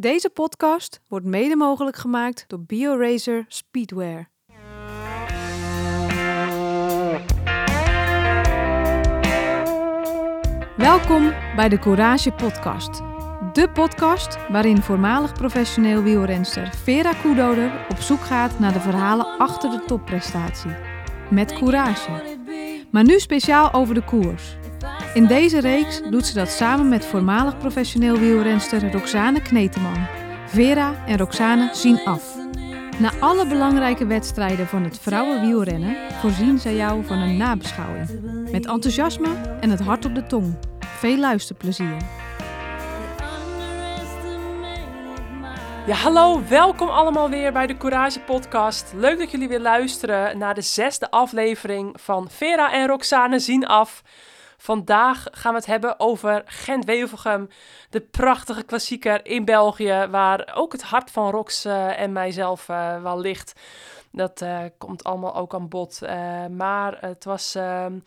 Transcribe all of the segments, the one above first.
Deze podcast wordt mede mogelijk gemaakt door BioRacer Speedwear. Welkom bij de Courage Podcast. De podcast waarin voormalig professioneel wielrenster Vera Koedoder op zoek gaat naar de verhalen achter de topprestatie. Met courage. Maar nu speciaal over de koers. In deze reeks doet ze dat samen met voormalig professioneel wielrenster Roxane Kneteman. Vera en Roxane zien af. Na alle belangrijke wedstrijden van het vrouwenwielrennen voorzien zij jou van een nabeschouwing. Met enthousiasme en het hart op de tong. Veel luisterplezier. Ja, hallo, welkom allemaal weer bij de Courage Podcast. Leuk dat jullie weer luisteren naar de zesde aflevering van Vera en Roxane zien af. Vandaag gaan we het hebben over Gent-Wevelgem, de prachtige klassieker in België, waar ook het hart van Rox uh, en mijzelf uh, wel ligt. Dat uh, komt allemaal ook aan bod. maar het was. ehm,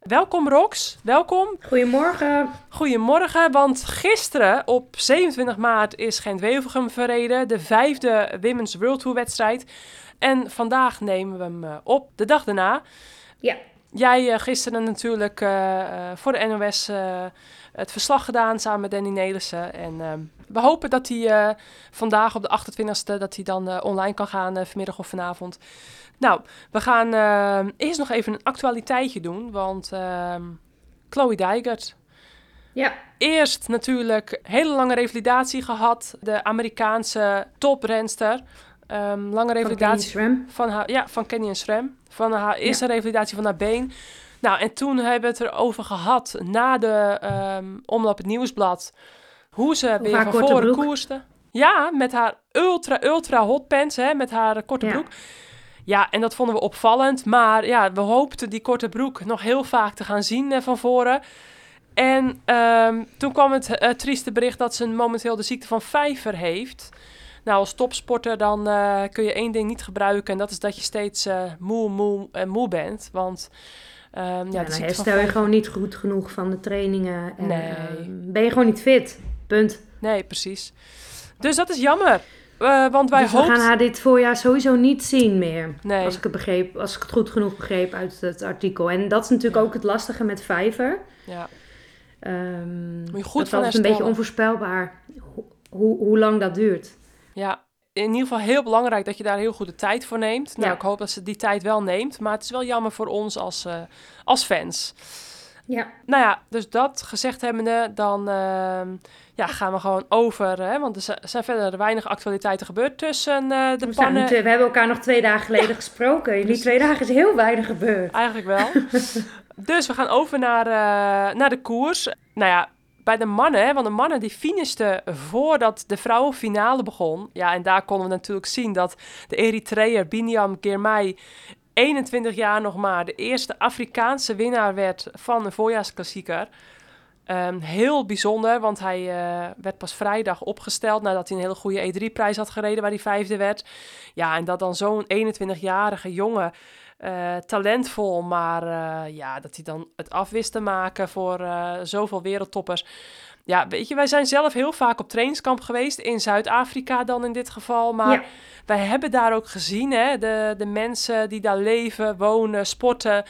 Welkom Rox, welkom. Goedemorgen. Goedemorgen, want gisteren op 27 maart is Gent-Wevelgem verreden, de vijfde Women's World Tour wedstrijd. En vandaag nemen we hem op, de dag daarna. Ja. Jij uh, gisteren natuurlijk uh, uh, voor de NOS het verslag gedaan samen met Danny Nelissen. En ehm, we hopen dat hij vandaag op de 28e dat hij dan online kan gaan vanmiddag of vanavond. Nou, we gaan eerst nog even een actualiteitje doen, want ehm, Chloe Dijgert. Ja. Eerst natuurlijk hele lange revalidatie gehad, de Amerikaanse toprenster. Um, lange revalidatie van, van haar, ja, van Canyon SRAM. Van haar eerste ja. revalidatie van haar been. Nou, en toen hebben we het erover gehad na de um, Omloop het Nieuwsblad. Hoe ze Of weer van voren koerste. Ja, met haar ultra, ultra hot pants, hè, met haar korte broek. Ja, en dat vonden we opvallend. Maar ja, we hoopten die korte broek nog heel vaak te gaan zien eh, van voren. En ehm, toen kwam het uh, trieste bericht dat ze momenteel de ziekte van vijver heeft. Nou, als topsporter dan uh, kun je één ding niet gebruiken. En dat is dat je steeds uh, moe, moe en moe bent. Want um, ja, Ja, dan herstel je gewoon niet goed genoeg van de trainingen. En, Nee. ehm, ben je gewoon niet fit. Punt. Nee, precies. Dus dat is jammer. Uh, want wij dus we gaan haar dit voorjaar sowieso niet zien meer. Nee. Als ik het begreep, als ik het goed genoeg begreep uit het artikel. En dat is natuurlijk ook het lastige met vijver. Ja, Ehm Moet je goed dat is van een beetje onvoorspelbaar ho- hoe, hoe lang dat duurt. Ja, in ieder geval heel belangrijk dat je daar heel goed de tijd voor neemt. Nou, Ja. ik hoop dat ze die tijd wel neemt. Maar het is wel jammer voor ons als, uh, als fans. Ja, Nou ja, dus dat gezegd hebbende, dan uh, ja, gaan we gewoon over. Hè, want er zijn verder weinig actualiteiten gebeurd tussen uh, de we, pannen. we hebben elkaar nog twee dagen geleden gesproken. In die twee dagen is heel weinig gebeurd. Eigenlijk wel. dus we gaan over naar, uh, naar de koers. Nou ja, bij de mannen, want de mannen die finishten voordat de vrouwenfinale begon. Ja, en daar konden we natuurlijk zien dat de Eritreër Biniam Girmay 21 jaar nog maar de eerste Afrikaanse winnaar werd van een voorjaarsklassieker. Um, heel bijzonder, want hij uh, werd pas vrijdag opgesteld nadat hij een hele goede E3-prijs had gereden waar hij vijfde werd. Ja, en dat dan zo'n 21-jarige jongen, uh, talentvol, maar uh, ja, dat hij dan het af wist te maken voor uh, zoveel wereldtoppers. Ja, weet je, wij zijn zelf heel vaak op trainingskamp geweest, in Zuid-Afrika dan in dit geval, maar... Ja wij hebben daar ook gezien, hè, de, de mensen die daar leven, wonen, sporten.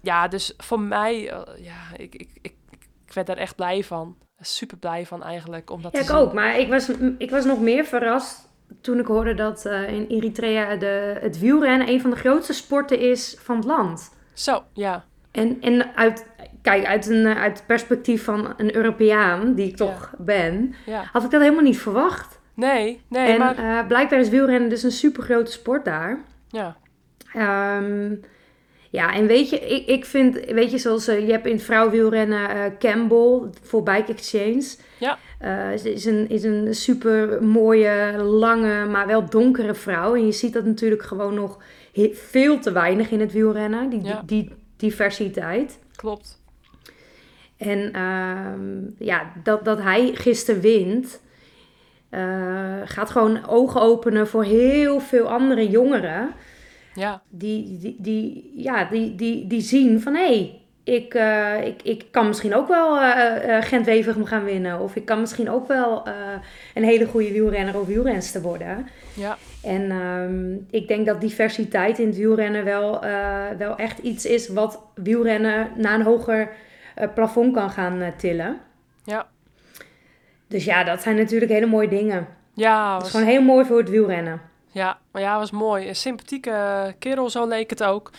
Ja, dus voor mij, ja, ik, ik, ik, ik werd daar echt blij van. Super blij van eigenlijk. Om dat ja, ik zien. ook. Maar ik was, ik was nog meer verrast toen ik hoorde dat uh, in Eritrea de, het wielrennen een van de grootste sporten is van het land. Zo, ja. En, en uit, kijk, uit, een, uit het perspectief van een Europeaan, die ik toch ben, ja. had ik dat helemaal niet verwacht. Nee, nee, en maar... uh, blijkbaar is wielrennen dus een super grote sport daar. Ja, Um, ja, en weet je, ik, ik vind, weet je, zoals uh, je hebt in het vrouwenwielrennen Campbell voor Bike Exchange. Ja. Uh, is, is, een, is een super mooie, lange, maar wel donkere vrouw. En je ziet dat natuurlijk gewoon nog veel te weinig in het wielrennen, die, Ja. die, die diversiteit. klopt. En um, ja, dat, dat hij gisteren wint, uh, gaat gewoon ogen openen voor heel veel andere jongeren. Ja, Die, die, die, ja, die, die, die zien van hé, hey, ik, eh, ik, ik kan misschien ook wel uh, Gent-Wevergem gaan winnen. Of ik kan misschien ook wel een hele goede wielrenner of wielrenster worden. Ja. En ehm, ik denk dat diversiteit in het wielrennen wel, wel echt iets is wat wielrennen naar een hoger plafond kan gaan tillen. Ja. Dus ja, dat zijn natuurlijk hele mooie dingen. Ja. Het is gewoon heel mooi voor het wielrennen. Ja, maar ja, was mooi. Een sympathieke kerel, zo leek het ook.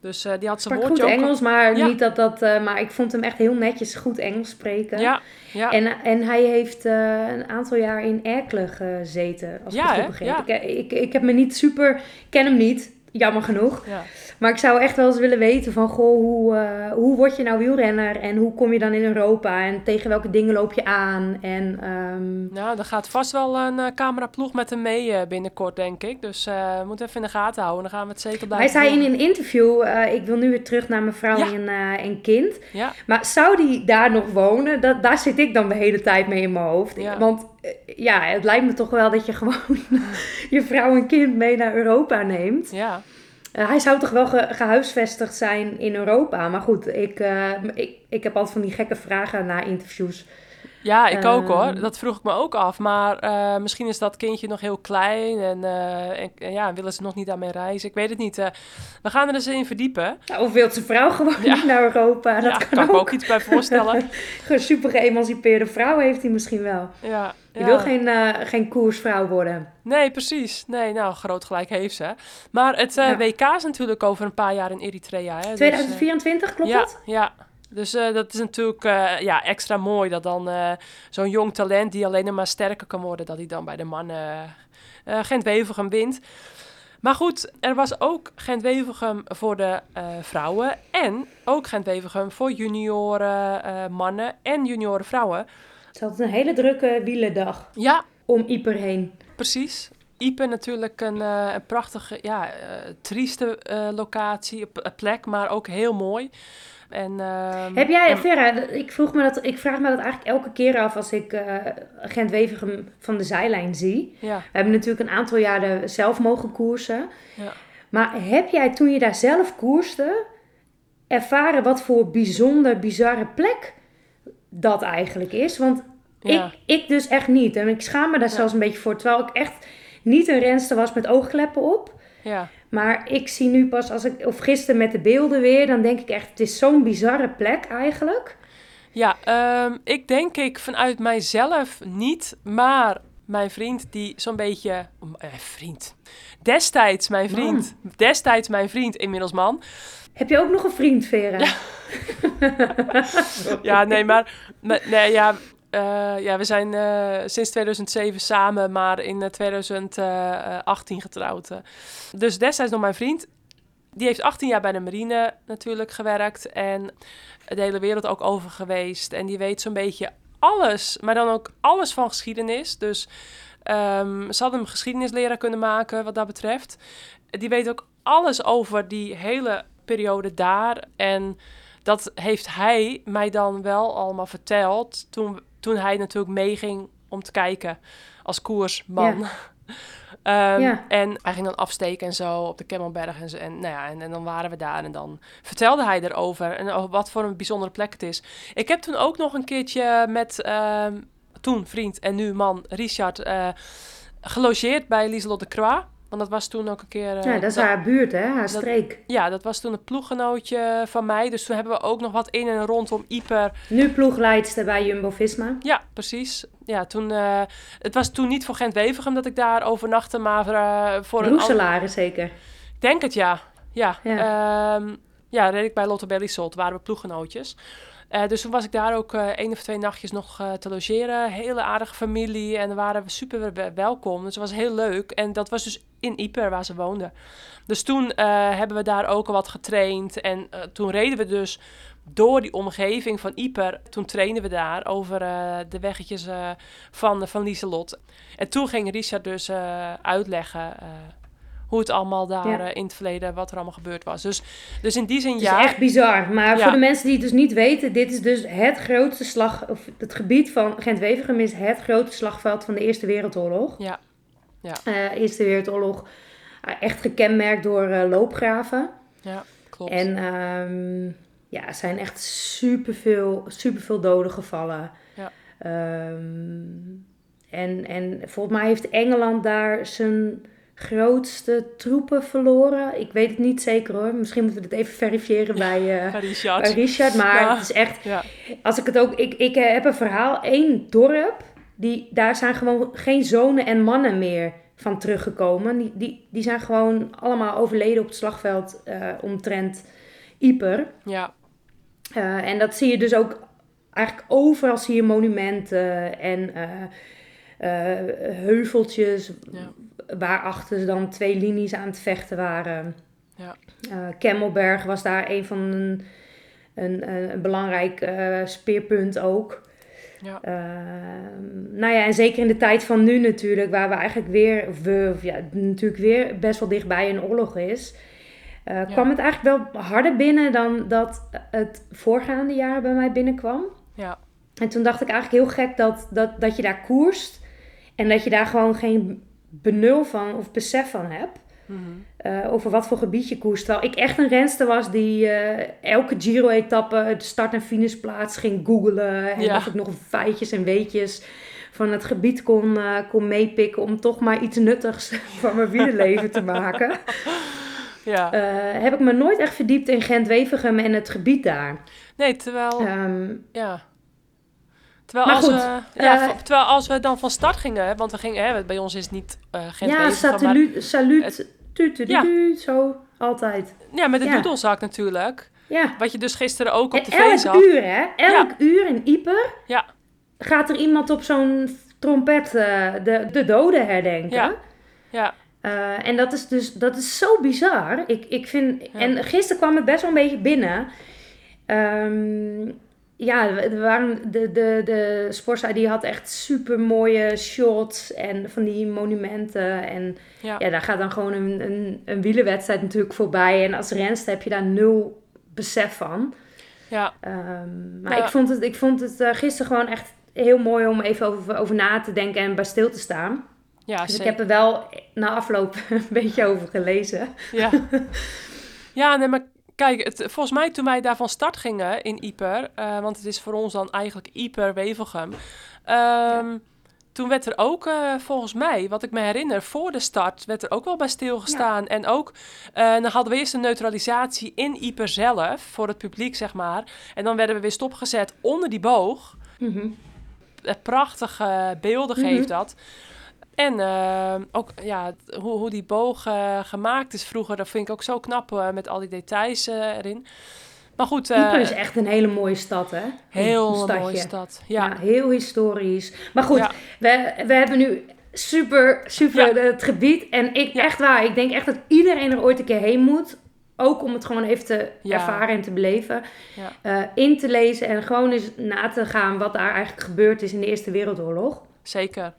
Dus uh, die had zijn woordje goed Engels, maar niet dat dat... Uh, maar ik vond hem echt heel netjes goed Engels spreken. Ja, ja. En, en hij heeft uh, een aantal jaar in Erkelen gezeten, als ja, ik het goed begreep. Ik, ik, ik heb me niet super... Ik ken hem niet, jammer genoeg. Ja. Maar ik zou echt wel eens willen weten van, goh, hoe, uh, hoe word je nou wielrenner en hoe kom je dan in Europa en tegen welke dingen loop je aan? En, um... Nou, er gaat vast wel een uh, cameraploeg met hem mee uh, binnenkort, denk ik. Dus we moeten even in de gaten houden. Dan gaan we het zeker blijven Hij zei in een interview, ik wil nu weer terug naar mijn vrouw Ja. en, en kind. Ja. Maar zou die daar nog wonen? Dat, daar zit ik dan de hele tijd mee in mijn hoofd. Ja. Want ja, het lijkt me toch wel dat je gewoon je vrouw en kind mee naar Europa neemt. Ja. Uh, hij zou toch wel ge gehuisvestigd zijn in Europa. Maar goed, ik, uh, ik, ik heb altijd van die gekke vragen na interviews. Ja, ik ook hoor. Ehm. Dat vroeg ik me ook af. Maar uh, misschien is dat kindje nog heel klein en, en, en, ja, willen ze nog niet daarmee reizen. Ik weet het niet. we gaan er eens in verdiepen. Nou, of wil zijn vrouw gewoon ja. niet naar Europa? Dat ja, kan, kan ik ook. me ook iets bij voorstellen. Een super geëmancipeerde vrouw heeft hij misschien wel. Ja, je wil geen, uh, geen koersvrouw worden. Nee, precies. Nee, nou, groot gelijk heeft ze. Maar het uh, ja. WK is natuurlijk over een paar jaar in Eritrea. Hè? 2024, dus, klopt ja, dat? Ja, dus uh, dat is natuurlijk ja, extra mooi dat dan zo'n jong talent die alleen maar sterker kan worden, dat hij dan bij de mannen Gent-Wevergem wint. Maar goed, er was ook Gent-Wevergem voor de vrouwen en ook Gent-Wevergem voor junioren mannen en junioren vrouwen. Het altijd een hele drukke wielendag. Ja. Om Ieper heen. Precies. Ieper natuurlijk een, uh, een prachtige, ja, uh, trieste uh, locatie, plek, maar ook heel mooi. En, uh, Heb jij, en... Vera, ik, vroeg me dat, ik vraag me dat eigenlijk elke keer af als ik uh, Gent Wevergem van de zijlijn zie. Ja. We hebben natuurlijk een aantal jaren zelf mogen koersen. Ja. Maar heb jij toen je daar zelf koerste, ervaren wat voor bijzonder, bizarre plek dat eigenlijk is? Want ja. ik, ik dus echt niet. En ik schaam me daar zelfs een beetje voor. Terwijl ik echt niet een renster was met oogkleppen op. Ja. Maar ik zie nu pas als ik, of gisteren met de beelden weer, dan denk ik echt, het is zo'n bizarre plek eigenlijk. Ja, um, ik denk ik vanuit mijzelf niet, maar mijn vriend die zo'n beetje, eh, vriend, destijds mijn vriend, man. destijds mijn vriend, inmiddels man. Heb je ook nog een vriend, Vera? Ja, ja nee, maar, nee, ja, uh, ja, we zijn uh, sinds 2007 samen, maar in uh, 2018 getrouwd. Dus destijds nog mijn vriend. Die heeft 18 jaar bij de marine natuurlijk gewerkt en de hele wereld ook over geweest. En die weet zo'n beetje alles, maar dan ook alles van geschiedenis. Dus um, ze hadden hem geschiedenisleraar kunnen maken wat dat betreft. Die weet ook alles over die hele periode daar. En dat heeft hij mij dan wel allemaal verteld toen, toen hij natuurlijk meeging om te kijken als koersman. Ja. um, ja. En hij ging dan afsteken en zo op de Kemmelberg en, en, nou ja, en, en, dan waren we daar en dan vertelde hij erover en over wat voor een bijzondere plek het is. Ik heb toen ook nog een keertje met um, toen vriend en nu man Richard uh, gelogeerd bij Lieselotte de Croix. Want dat was toen ook een keer... Uh, ja, dat is haar buurt, hè? Haar streek. Ja, dat was toen een ploeggenootje van mij. Dus toen hebben we ook nog wat in en rondom Ieper. Nu ploegleidster bij Jumbo-Visma. Ja, precies. Ja, toen... Uh, het was toen niet voor Gent-Wevergem dat ik daar overnachtte, maar uh, voor een... Roeselare zeker? Ik denk het, ja. Ja, ja. Um, ja reed ik bij Lotte Bellisol. waren we ploeggenootjes. Uh, dus toen was ik daar ook uh, één of twee nachtjes nog uh, te logeren. Hele aardige familie en waren we super welkom. Dus het was heel leuk. En dat was dus in Ieper waar ze woonden. Dus toen hebben we daar ook wat getraind. En toen reden we dus door die omgeving van Ieper. Toen trainden we daar over de weggetjes van, van Lieselot. En toen ging Richard dus uitleggen hoe het allemaal daar ja. uh, in het verleden, wat er allemaal gebeurd was. Dus, dus in die zin, het ja. Het is echt bizar. Maar ja. voor de mensen die het dus niet weten, dit is dus het grootste slag, of het gebied van Gent-Wevergem is het grootste slagveld van de Eerste Wereldoorlog. Ja. ja. Uh, Eerste Wereldoorlog, uh, echt gekenmerkt door loopgraven. Ja, klopt. En um, ja, er zijn echt superveel, superveel doden gevallen. Ja. Ehm, en, en volgens mij heeft Engeland daar zijn grootste troepen verloren. Ik weet het niet zeker hoor. Misschien moeten we het even verifiëren bij, Ja, Richard. bij Richard. Maar Ja. het is echt Ja, als ik het ook, ik, ik eh, heb een verhaal, één dorp, die, daar zijn gewoon geen zonen en mannen meer van teruggekomen. Die, die, die zijn gewoon allemaal overleden op het slagveld eh, omtrent Ieper. ja, en dat zie je dus ook eigenlijk overal zie je monumenten en heuveltjes Ja. Waarachter dan twee linies aan het vechten waren. Ja. Eh, Kemmelberg was daar een van een, een, een, een belangrijk eh, speerpunt ook. ja, nou ja, en zeker in de tijd van nu natuurlijk, waar we eigenlijk weer, of we, of ja, natuurlijk weer best wel dichtbij een oorlog is, eh, kwam het eigenlijk wel harder binnen dan dat het voorgaande jaar bij mij binnenkwam. ja, En toen dacht ik eigenlijk heel gek dat, dat, dat je daar koerst en dat je daar gewoon geen benul van of besef van hebt. mhm. eh, over wat voor gebied je koerst. Terwijl ik echt een renster was die eh, elke Giro-etappe de start- en finishplaats ging googlen. En Ja. dat ik nog feitjes en weetjes van het gebied kon, eh, kon meepikken om toch maar iets nuttigs van mijn wielerleven te maken. ja. Heb ik me nooit echt verdiept in Gent-Wevergem en het gebied daar. Nee, terwijl, Ehm, ja. Terwijl Maar als, goed, we, ja, eh, terwijl als we dan van start gingen, want we gingen, hè, bij ons is het niet gent ja, salut, salut, tu, tu, tu, Ja. zo, altijd. ja, met de Ja. doedelzak natuurlijk. Ja. Wat je dus gisteren ook op En tv elk zag. uur, hè? Elk uur in Ieper Ja. gaat er iemand op zo'n trompet eh, de, de doden herdenken. Ja. Ja, en dat is dus dat is zo bizar. Ik, ik vind. En gisteren kwam het best wel een beetje binnen. Ehm, ja, er waren de, de, de Sporza die had echt super mooie shots en van die monumenten. En ja, ja, daar gaat dan gewoon een, een, een wielerwedstrijd natuurlijk voorbij. En als renster heb je daar nul besef van. ja, Ehm, maar Ja. ik vond het, ik vond het eh, gisteren gewoon echt heel mooi om even over, over na te denken en bij stil te staan. ja, Dus ik heb er wel na afloop een beetje over gelezen. Ja. ja, nee, maar kijk, het, volgens mij toen wij daar van start gingen in Ieper, eh, want het is voor ons dan eigenlijk Ieper Wevelgem. ehm, Toen werd er ook, eh, volgens mij, wat ik me herinner, voor de start werd er ook wel bij stilgestaan. En ook, eh, dan hadden we eerst een neutralisatie in Ieper zelf, voor het publiek zeg maar. En dan werden we weer stopgezet onder die boog. Mhm. Eh, prachtige beelden Mhm. geeft dat. En eh, ook ja, hoe, hoe die boog eh, gemaakt is vroeger, dat vind ik ook zo knap eh, met al die details erin. Maar goed, is echt een hele mooie stad, hè? heel Een mooie stad. Ja. Ja, heel historisch. Maar goed, Ja. we, we hebben nu super, super Ja. het gebied. En ik, echt waar, ik denk echt dat iedereen er ooit een keer heen moet. Ook om het gewoon even te ervaren en te beleven. In te lezen en gewoon eens na te gaan wat daar eigenlijk gebeurd is in de Eerste Wereldoorlog. zeker.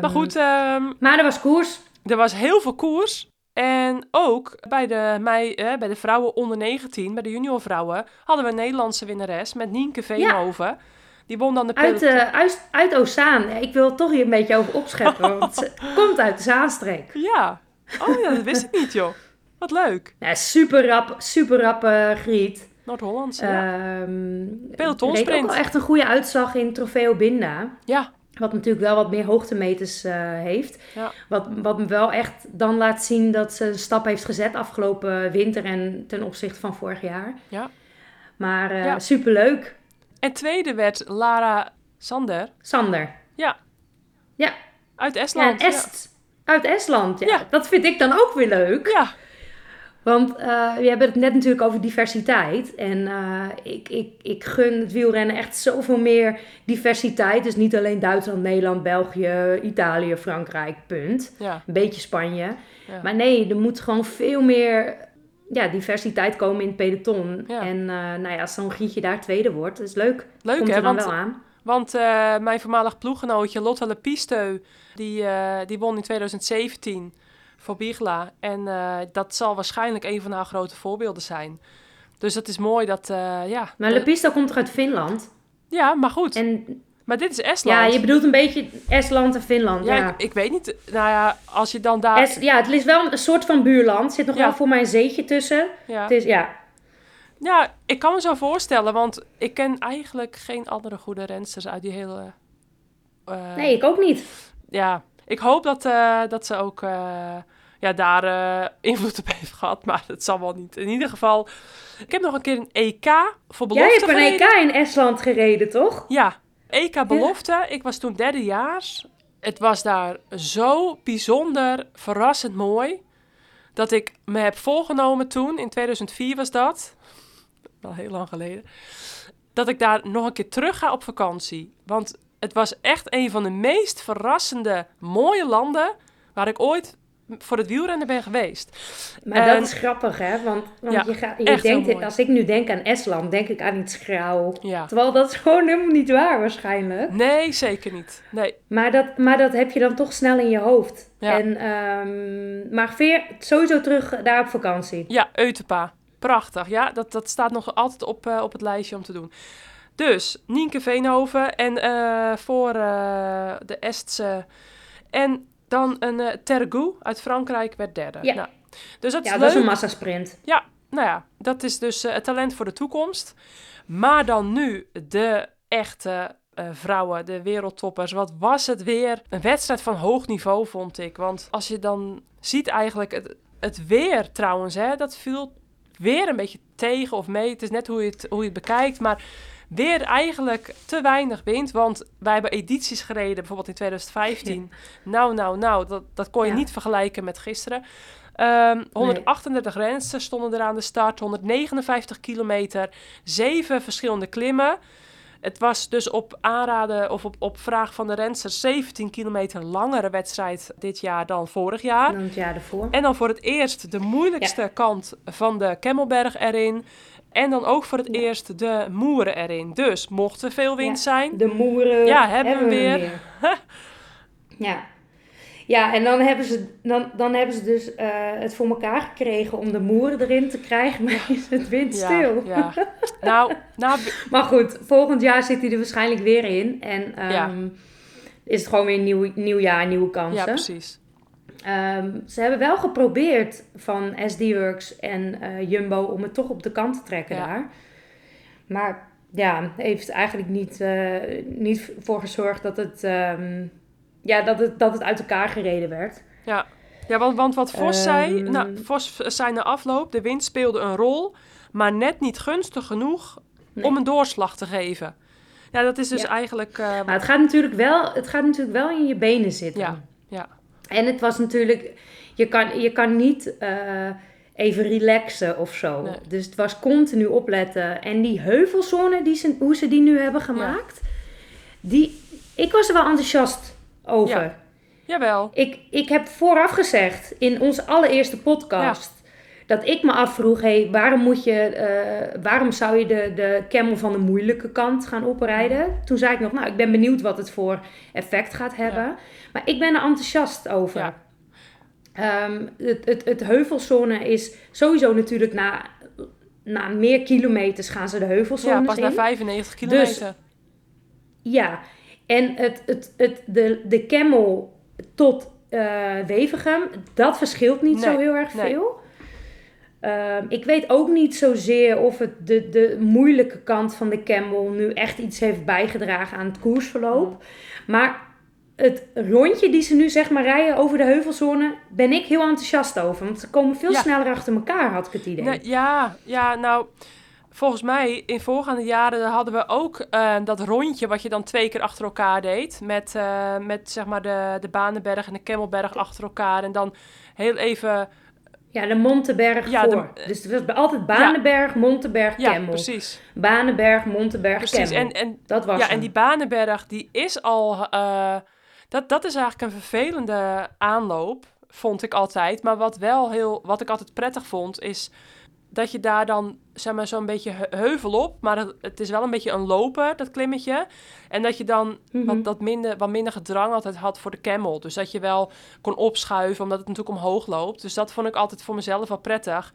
Maar goed, ehm, Maar er was koers. er was heel veel koers. En ook bij de, mei, eh, bij de vrouwen onder 19, bij de juniorvrouwen, hadden we een Nederlandse winnares met Nienke Veenhoven. Die won dan de Uit, eh uit, uit Ozaan. Ik wil toch hier een beetje over opscheppen. want ze komt uit de Zaanstreek. Ja. Oh ja, dat wist ik niet, joh. Wat leuk. Ja, super rap, super rap eh, Griet. Noord-Hollands, ja. Ehm Pelotonsprint. ook wel echt een goede uitslag in Trofeo Binda. ja. Wat natuurlijk wel wat meer hoogtemeters eh, heeft. Ja. Wat, wat me wel echt dan laat zien dat ze een stap heeft gezet afgelopen winter en ten opzichte van vorig jaar. Ja. Maar eh Ja. superleuk. En tweede werd Lara Sander Sander. Ja. Ja. uit Ja, Estland. Est, uit Estland. Ja. Ja. Dat vind ik dan ook weer leuk. Ja. Want eh, we hebben het net natuurlijk over diversiteit. En eh, ik, ik, ik gun het wielrennen echt zoveel meer diversiteit. Dus niet alleen Duitsland, Nederland, België, Italië, Frankrijk, punt. Ja. Een beetje Spanje. Ja. Maar nee, er moet gewoon veel meer ja, diversiteit komen in het peloton. Ja. En eh, nou ja, als zo'n Gietje daar tweede wordt, is leuk. Leuk Komt hè, er dan want, wel aan. want mijn voormalig ploeggenootje Lotte Lepisteu, die, die won in 2017 voor Bigla. En eh, dat zal waarschijnlijk een van haar grote voorbeelden zijn. Dus het is mooi dat, eh, ja... Maar de- Lepista komt toch uit Finland? Ja, maar goed. En Maar dit is Estland. ja, je bedoelt een beetje Estland en Finland. Ja, Ja, Ik, ik weet niet. Nou ja, als je dan daar... Ja het is wel een soort van buurland. Er zit nog Ja. wel voor mij een zeetje tussen. ja. Het is, ja, ja, ik kan me zo voorstellen, want ik ken eigenlijk geen andere goede rensters uit die hele... Uh, nee, ik ook niet. Ja, ik hoop dat, uh, dat ze ook uh, ja, daar invloed op heeft gehad, maar het zal wel niet. In ieder geval, ik heb nog een keer een EK voor belofte Jij hebt een EK in Estland gereden, toch? Ja, EK belofte. Ik was toen derdejaars. Het was daar zo bijzonder, verrassend mooi dat ik me heb voorgenomen toen, in 2004 was dat, wel heel lang geleden, dat ik daar nog een keer terug ga op vakantie. Want het was echt een van de meest verrassende, mooie landen waar ik ooit voor het wielrennen ben geweest. Maar dat is grappig, hè? Want, want je, gaat, je denkt, als ik nu denk aan Estland, denk ik aan iets grauw. Ja. Terwijl dat is gewoon helemaal niet waar, waarschijnlijk. Nee, zeker niet. Nee. Maar, dat, maar dat heb je dan toch snel in je hoofd. Ja. En, um, maar Veer, sowieso terug daar op vakantie. Ja, Eutepa. Prachtig. Ja, dat, dat staat nog altijd op, uh, op het lijstje om te doen. Dus Nienke Veenhoven en uh, voor uh, de Estse. En dan een uh, Tergoe uit Frankrijk werd derde. Ja, nou, dus dat, is, dat is een massasprint. Ja, nou ja, dat is dus het talent voor de toekomst. Maar dan nu de echte vrouwen, de wereldtoppers. Wat was het weer? Een wedstrijd van hoog niveau, vond ik. Want als je dan ziet eigenlijk het, het weer trouwens, hè, dat viel weer een beetje tegen of mee. Het is net hoe je het, hoe je het bekijkt. Maar weer eigenlijk te weinig wind. Want wij hebben edities gereden, bijvoorbeeld in 2015. Nou, nou, nou, dat, dat kon je niet vergelijken met gisteren. Um, 138 nee. rensters stonden er aan de start, 159 kilometer, zeven verschillende klimmen. Het was dus op aanraden of op, op vraag van de rensters 17 kilometer langere wedstrijd dit jaar dan vorig jaar. Dan het jaar ervoor. En dan voor het eerst de moeilijkste kant van de Kemmelberg erin. En dan ook voor het eerst de moeren erin. Dus mocht er veel wind zijn. De moeren ja, hebben, we weer. weer. ja. Ja, en dan hebben ze, dan, dan hebben ze dus uh, het voor elkaar gekregen om de moeren erin te krijgen, maar is het windstil. Ja, ja. nou, nou... maar goed, volgend jaar zit hij er waarschijnlijk weer in. En um, ja. is het gewoon weer een nieuw, nieuw jaar, nieuwe kansen. Ja, precies. Um, ze hebben wel geprobeerd van SD-Works en uh, Jumbo om het toch op de kant te trekken ja. daar. Maar ja, heeft eigenlijk niet, uh, niet voor gezorgd dat het, um, ja, dat, het, dat het uit elkaar gereden werd. Ja, ja want, want wat Vos um, zei, nou, Vos zei na afloop, de wind speelde een rol, maar net niet gunstig genoeg nee. om een doorslag te geven. Ja, dat is dus ja. eigenlijk... Uh, maar het gaat, natuurlijk wel, het gaat natuurlijk wel in je benen zitten. Ja, ja. En het was natuurlijk, je kan, je kan niet uh, even relaxen of zo. Nee. Dus het was continu opletten. En die heuvelzone, die ze, hoe ze die nu hebben gemaakt, ja. die, ik was er wel enthousiast over. Ja. Jawel. Ik, ik heb vooraf gezegd in onze allereerste podcast. Dat ik me afvroeg, hey, waarom, moet je, uh, waarom zou je de, de camel van de moeilijke kant gaan oprijden? Toen zei ik nog, nou, ik ben benieuwd wat het voor effect gaat hebben. Maar ik ben er enthousiast over. Ja. Um, het, het, het heuvelsonne is sowieso natuurlijk na, na meer kilometers gaan ze de heuvelsonne Ja, pas in. na 95 kilometer. Dus, ja, en het, het, het, de, de camel tot uh, Wevergem, dat verschilt niet nee, zo heel erg nee. veel. Um, ik weet ook niet zozeer of het de, de moeilijke kant van de camel nu echt iets heeft bijgedragen aan het koersverloop. Maar het rondje die ze nu zeg maar rijden over de heuvelzone, ben ik heel enthousiast over. Want ze komen veel ja. sneller achter elkaar, had ik het idee. Nou, ja, ja, nou, volgens mij in voorgaande jaren hadden we ook uh, dat rondje wat je dan twee keer achter elkaar deed. Met, uh, met zeg maar de, de Banenberg en de Kemmelberg achter elkaar. En dan heel even... Ja, de Monteberg ja, voor. De, dus het was altijd Banenberg, ja. Monteberg, Kemmel. Ja, precies. Banenberg, Monteberg, precies. Kemmel. En, en, dat was Ja, hem. en die Banenberg, die is al... Uh, dat, dat is eigenlijk een vervelende aanloop, vond ik altijd. Maar wat wel heel, wat ik altijd prettig vond, is dat je daar dan, zeg maar, zo'n beetje heuvel op. Maar het, het, is wel een beetje een loper, dat klimmetje. En dat je dan mm -hmm. wat, dat minder, wat minder gedrang altijd had voor de camel. Dus dat je wel kon opschuiven, omdat het natuurlijk omhoog loopt. Dus dat vond ik altijd voor mezelf wel prettig.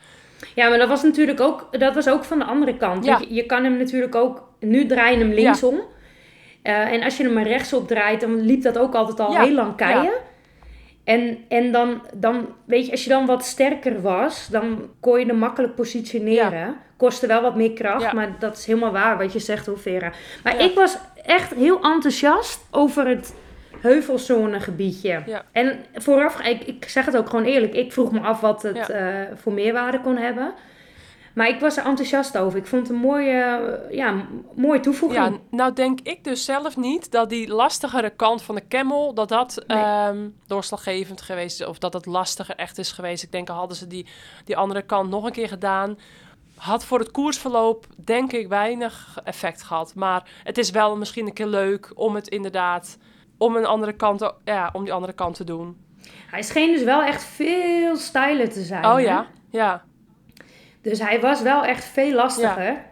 Ja, maar dat was natuurlijk ook, dat was ook van de andere kant. Ja. Je, je kan hem natuurlijk ook, nu draai je hem linksom. Ja. Uh, en als je hem maar rechtsop draait, dan liep dat ook altijd al ja, heel lang keien. En, en dan, dan, weet je, als je dan wat sterker was, dan kon je er makkelijk positioneren. Kostte wel wat meer kracht, Ja. maar dat is helemaal waar wat je zegt, hoor, Vera. Maar Ja. ik was echt heel enthousiast over het heuvelzonegebiedje. Ja. En vooraf, ik, ik zeg het ook gewoon eerlijk, ik vroeg me af wat het eh, voor meerwaarde kon hebben. Maar ik was er enthousiast over. Ik vond het een mooie, ja, mooie toevoeging. Ja, nou denk ik dus zelf niet dat die lastigere kant van de camel, dat dat Nee. ehm, doorslaggevend geweest is. Of dat het lastiger echt is geweest. Ik denk hadden ze die, die andere kant nog een keer gedaan. Had voor het koersverloop denk ik weinig effect gehad. Maar het is wel misschien een keer leuk om het inderdaad, om een andere kant, ja, om die andere kant te doen. Hij scheen dus wel echt veel stijler te zijn. Oh hè? ja, ja. Dus hij was wel echt veel lastiger.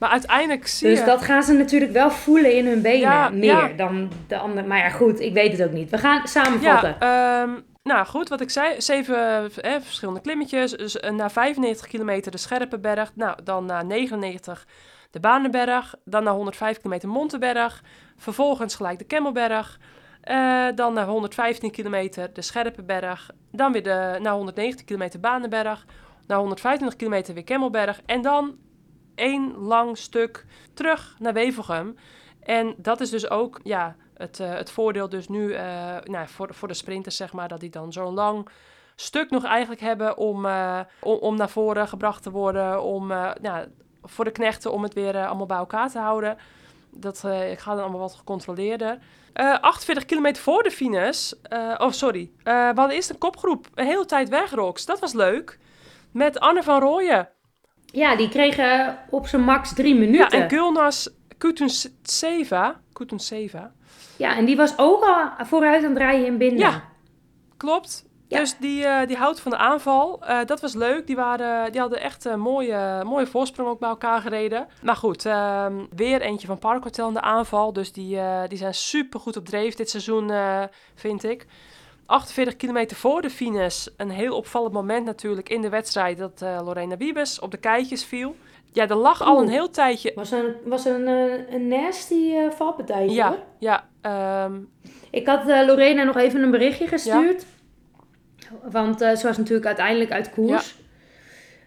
Maar uiteindelijk zie Dus je... dat gaan ze natuurlijk wel voelen in hun benen. Ja, meer ja. dan de andere. Maar ja, goed, ik weet het ook niet. We gaan samenvatten. Ja, ehm, nou goed, wat ik zei, zeven eh, verschillende klimmetjes. Dus eh, na 95 kilometer de Scherpenberg, nou dan na 99 de Banenberg, dan na 105 kilometer Monteberg, vervolgens gelijk de Kemmelberg, eh, dan na 115 kilometer de Scherpenberg, dan weer de, na 190 kilometer Banenberg, na 125 kilometer weer Kemmelberg en dan één lang stuk terug naar Wevelgem. En dat is dus ook, ja, het, eh, het voordeel dus nu eh, nou, voor, voor de sprinters, zeg maar, dat die dan zo'n lang stuk nog eigenlijk hebben om, eh, om, om naar voren gebracht te worden. Om nou, voor de knechten om het weer allemaal bij elkaar te houden. Dat ik ga dan allemaal wat gecontroleerder. Eh 48 kilometer voor de finish. oh, sorry. We hadden eerst een kopgroep. Een hele tijd weg, Rox. Dat was leuk. Met Anne van Rooyen. Ja, die kregen op zijn max drie Ja, minuten. en Gulnas Kutunseva. Kutunseva. Ja, en die was ook al vooruit aan het rijden in binden. Ja. Klopt. Ja. Dus die, eh, die houdt van de aanval. Eh, dat was leuk. Die, waren, die hadden echt een mooie, mooie voorsprong ook bij elkaar gereden. Maar goed, ehm, weer eentje van Park Hotel in de aanval. Dus die, eh, die zijn super goed op dreef dit seizoen, eh, vind ik. 48 kilometer voor de finish. Een heel opvallend moment natuurlijk in de wedstrijd dat eh, Lorena Wiebes op de keitjes viel. Ja, er lag al een heel tijdje... Was een, was een, eh, een nasty eh valpartijtje Ja, hoor. ja, ehm, Ik had Lorena nog even een berichtje gestuurd. Want ze was natuurlijk uiteindelijk uit koers.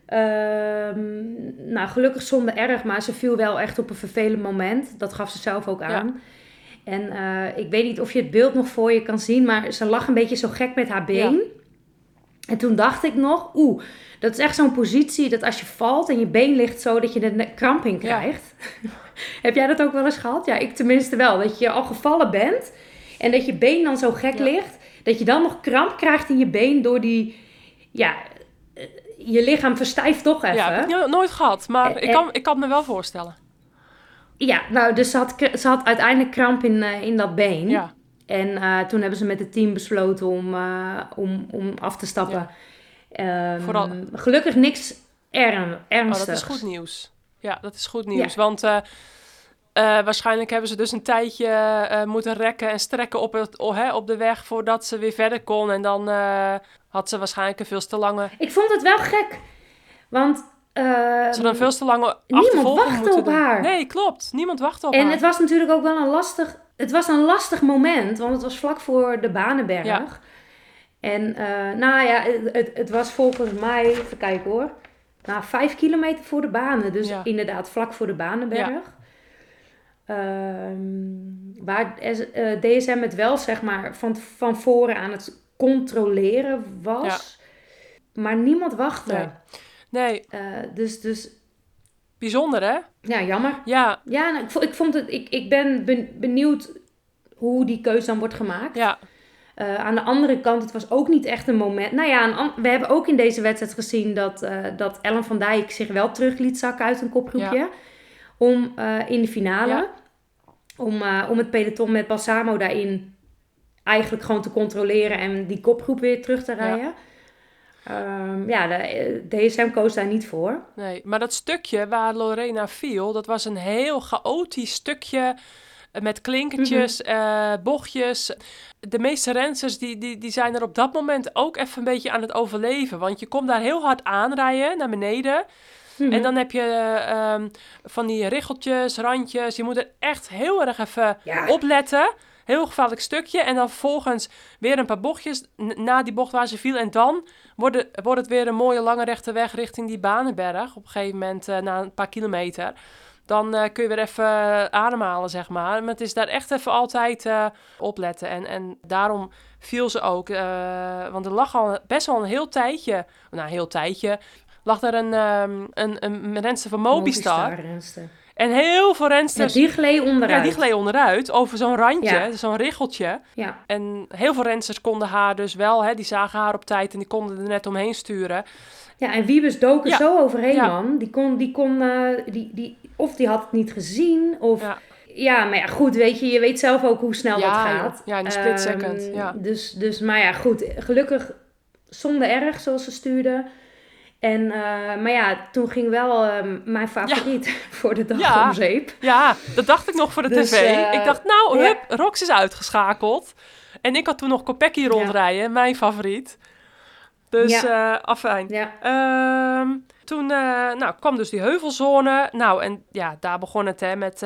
Ehm, nou, gelukkig zonder erg, maar ze viel wel echt op een vervelend moment. Dat gaf ze zelf ook aan. En eh, ik weet niet of je het beeld nog voor je kan zien, maar ze lag een beetje zo gek met haar been. En toen dacht ik nog, oeh, dat is echt zo'n positie dat als je valt en je been ligt zo, dat je er ne- kramp in Ja. krijgt. Heb jij dat ook wel eens gehad? Ja, ik tenminste wel. Dat je al gevallen bent en dat je been dan zo gek Ja. ligt, dat je dan nog kramp krijgt in je been door die, ja, eh, je lichaam verstijft toch even. ja, heb ik no- nooit gehad. Maar Eh, ik, kan, ik kan het me wel voorstellen. Ja, nou, dus ze had, ze had uiteindelijk kramp in, eh, in dat been. Ja, En eh, toen hebben ze met het team besloten om, eh, om, om af te stappen. Ehm, Vooral- Gelukkig niks ern, oh, ernstigs. dat is goed nieuws. Ja, dat is goed nieuws. Want waarschijnlijk hebben ze dus een tijdje moeten rekken en strekken op, het, oh, hè, op de weg voordat ze weer verder kon. En dan had ze waarschijnlijk een veel te lange... Ik vond het wel gek. Want... Ze hadden een veel te lange niemand wachtte op doen. haar. Nee, klopt. Niemand wachtte op en haar. het was natuurlijk ook wel een lastig... Het was een lastig moment, want het was vlak voor de Banenberg. Ja. En eh, nou ja, het, het, was volgens mij... Even kijken hoor. Nou, vijf kilometer voor de banen. Dus Ja. inderdaad vlak voor de Banenberg. Ehm, waar eh, DSM het wel, zeg maar, van, van voren aan het controleren was. Maar niemand wachtte. Nee. Nee, Eh, dus, dus, bijzonder hè? ja, jammer. Ja, Ja, nou, ik, ik, vond het, ik, ik ben ben- benieuwd hoe die keuze dan wordt gemaakt. ja, Eh, aan de andere kant, het was ook niet echt een moment. Nou ja, we hebben ook in deze wedstrijd gezien dat, eh, dat Ellen van Dijk zich wel terug liet zakken uit een kopgroepje. Om in de finale, Ja. om, om het peloton met Balsamo daarin eigenlijk gewoon te controleren en die kopgroep weer terug te rijden. Ja, ja de, eh, DSM koos daar niet voor. nee. Maar dat stukje waar Lorena viel, dat was een heel chaotisch stukje met klinkertjes, Mhm. eh, bochtjes. De meeste rensters die, die, die zijn er op dat moment ook even een beetje aan het overleven. Want je komt daar heel hard aanrijden naar beneden. Mhm. En dan heb je eh, ehm, van die riggeltjes, randjes. Je moet er echt heel erg even Ja. opletten. Heel gevaarlijk stukje. En dan vervolgens weer een paar bochtjes na die bocht waar ze viel. En dan wordt het, wordt het weer een mooie lange rechte weg richting die Banenberg. Op een gegeven moment uh, na een paar kilometer. Dan uh, kun je weer even ademhalen, zeg maar. Maar het is daar echt even altijd uh, opletten. En, en daarom viel ze ook. want er lag al best wel een heel tijdje. Nou, een heel tijdje. Lag er een, um, een, een, renster van. Mobistar en heel veel rensters... Ja, die gleed onderuit. Ja, die gleed onderuit. Over zo'n randje, zo'n riggeltje. Ja. En heel veel rensters konden haar dus wel, hè, die zagen haar op tijd en die konden er net omheen sturen. Ja, en Wiebes dook er zo overheen, man. Die kon, die kon, uh, die, die, of die had het niet gezien, of... Ja. ja. maar ja, goed, weet je, je weet zelf ook hoe snel dat gaat. Ja, in een split second, um, ja. Dus, dus, maar ja, goed, gelukkig zonder erg, zoals ze stuurde. En, uh, maar ja, toen ging wel uh, mijn favoriet ja. voor de dag ja. om zeep. Ja, dat dacht ik nog voor de dus, tv. Uh, ik dacht, nou, hup, ja. Rox is uitgeschakeld. En ik had toen nog Kopecky rondrijden, mijn favoriet. Dus, ja. afijn. Ja. Um, toen nou, kwam dus die heuvelzone. Nou, en ja, daar begon het hè, met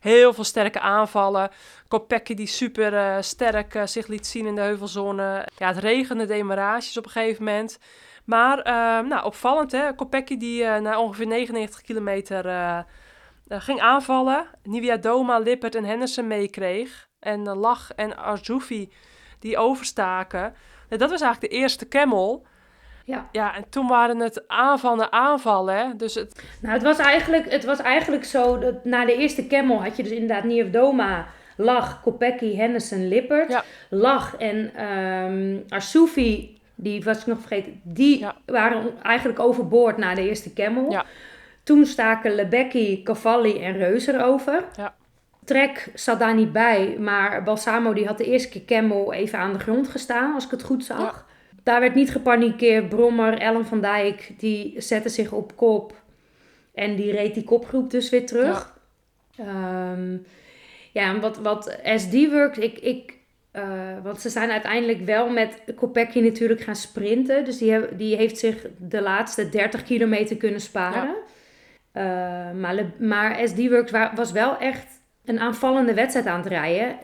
heel veel sterke aanvallen. Kopecky die super sterk zich liet zien in de heuvelzone. Ja, het regende demarages op een gegeven moment. Maar uh, nou, opvallend, hè? Kopecky die uh, na ongeveer 99 kilometer uh, ging aanvallen. Nivia Doma, Lippert en Henderson meekreeg. En Lach en Arzoufi die overstaken. dat was eigenlijk de eerste camel. Ja. ja, en toen waren het aanvallen aanvallen. Hè? Dus het... Nou, het was, eigenlijk, het was eigenlijk zo dat na de eerste camel had je dus inderdaad Nivia Doma... Lach, Kopecky, Henderson, Lippert. Ja. Lach en um, Arsoufi die was ik nog vergeten, die waren eigenlijk overboord na de eerste Camel. Ja. Toen staken Lebecki, Cavalli en Reuser over. Ja. Trek zat daar niet bij, maar Balsamo die had de eerste keer Camel even aan de grond gestaan, als ik het goed zag. Daar werd niet gepanikeerd. Brommer, Ellen van Dijk, die zette zich op kop. En die reed die kopgroep dus weer terug. Ja, um, ja en wat, wat SD works, ik, ik, uh, want ze zijn uiteindelijk wel met Kopecky natuurlijk gaan sprinten. Dus die, die heeft zich de laatste 30 kilometer kunnen sparen. Ja. Uh, maar, maar SD Works was wel echt een aanvallende wedstrijd aan het rijden.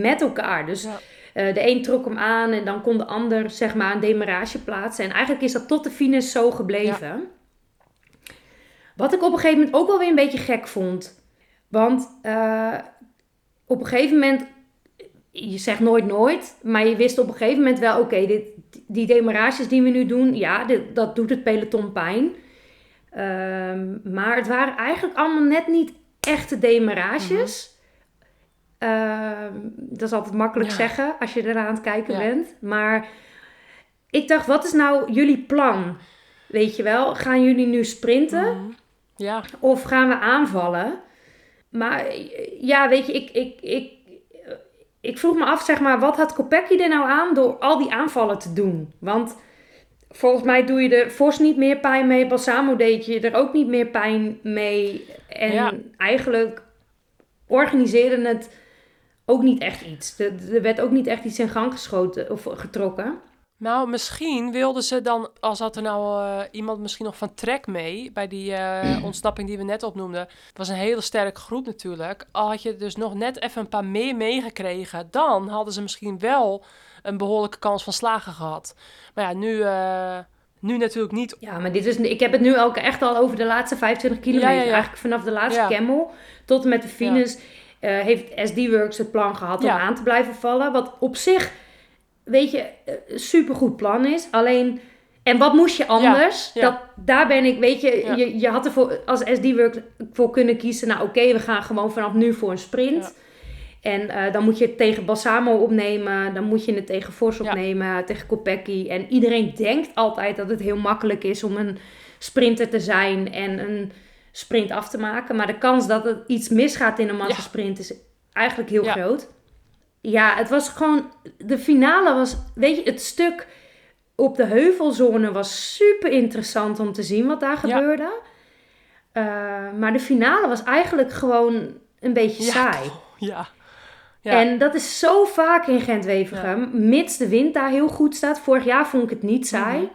Met elkaar. Dus ja. uh, de een trok hem aan en dan kon de ander zeg maar een demarage plaatsen. En eigenlijk is dat tot de finish zo gebleven. Ja. Wat ik op een gegeven moment ook wel weer een beetje gek vond. Want op een gegeven moment je zegt nooit nooit, maar je wist op een gegeven moment wel, oké, dit die demarages die we nu doen, ja, dit, dat doet het peloton pijn. Um, maar het waren eigenlijk allemaal net niet echte demarages. Mm -hmm. dat is altijd makkelijk ja. zeggen als je eraan aan het kijken ja. bent. Maar ik dacht, wat is nou jullie plan? Weet je wel, gaan jullie nu sprinten? Mm -hmm. Ja. Of gaan we aanvallen? Maar ja, weet je, ik, ik, ik ik vroeg me af, zeg maar, wat had Kopecky er nou aan door al die aanvallen te doen? Want volgens mij doe je er Vos niet meer pijn mee. Balsamo deed je er ook niet meer pijn mee. En Ja. eigenlijk organiseerde het ook niet echt iets. Er werd ook niet echt iets in gang geschoten of getrokken. Nou, misschien wilden ze dan, als had er nou eh, iemand misschien nog van Trek mee, bij die eh, ontsnapping die we net opnoemden. Het was een hele sterke groep natuurlijk. Al had je dus nog net even een paar meer meegekregen, dan hadden ze misschien wel een behoorlijke kans van slagen gehad. Maar ja, nu, eh, nu natuurlijk niet. Ja, maar dit is, ik heb het nu ook echt al over de laatste 25 kilometer. Ja, ja, ja. Eigenlijk vanaf de laatste Ja. Camel tot en met de finish eh, heeft SD Works het plan gehad Ja. om aan te blijven vallen. Wat op zich, weet je, eh, supergoed plan is. Alleen, en wat moest je anders? ja. Dat, daar ben ik, weet je, Ja. je, je had er voor, als SD Works voor kunnen kiezen. Nou oké, we gaan gewoon vanaf nu voor een sprint. En eh, dan moet je het tegen Balsamo opnemen. Dan moet je het tegen Ja. opnemen. Tegen Kopecky. En iedereen denkt altijd dat het heel makkelijk is om een sprinter te zijn. En een sprint af te maken. Maar de kans dat het iets misgaat in een massasprint is eigenlijk heel groot. Ja, het was gewoon... De finale was... Weet je, het stuk op de heuvelzone was super interessant om te zien wat daar Ja. gebeurde. Eh, maar de finale was eigenlijk gewoon een beetje Ja. saai. Ja. Ja. En dat is zo vaak in Gent-Wevergem, mits de wind daar heel goed staat. Vorig jaar vond ik het niet saai. Mhm.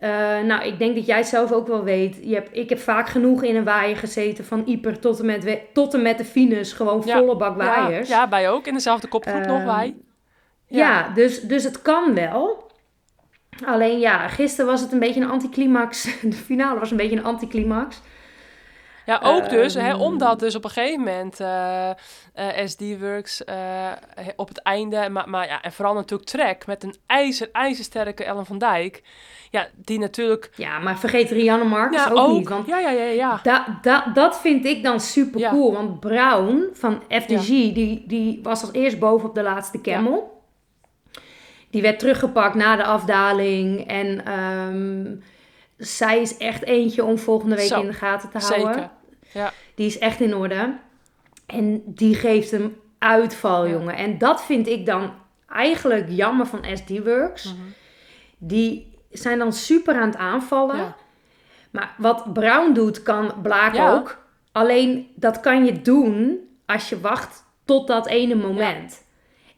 Uh, nou, ik denk dat jij zelf ook wel weet. Je hebt, ik heb vaak genoeg in een waaier gezeten van Ieper tot en met, tot en met de Finus. Gewoon volle bak waaiers. Ja, ja, wij ook. In dezelfde kopgroep nog wij. Ja, ja dus, dus het kan wel. Alleen ja, gisteren was het een beetje een anticlimax. De finale was een beetje een anticlimax. Ja, ook dus, hè, ehm. omdat dus op een gegeven moment uh, uh, SD-Works uh, op het einde, maar, maar ja, en vooral natuurlijk Trek met een ijzer, ijzersterke Ellen van Dijk. Ja, die natuurlijk... Ja, maar vergeet Rianne Marcus ja, ook, niet. Want ja, ja, ja, ja. Da, da, dat vind ik dan super cool. Want Brown van FDG, die, die was als eerst boven op de laatste camel. Die werd teruggepakt na de afdaling. En um, zij is echt eentje om volgende week in de gaten te houden. Zeker. Ja. Die is echt in orde. En die geeft hem uitval, jongen. En dat vind ik dan eigenlijk jammer van SD Works. Mhm. Die zijn dan super aan het aanvallen. Ja. Maar wat Brown doet, kan Blaak ook. Alleen dat kan je doen als je wacht tot dat ene moment.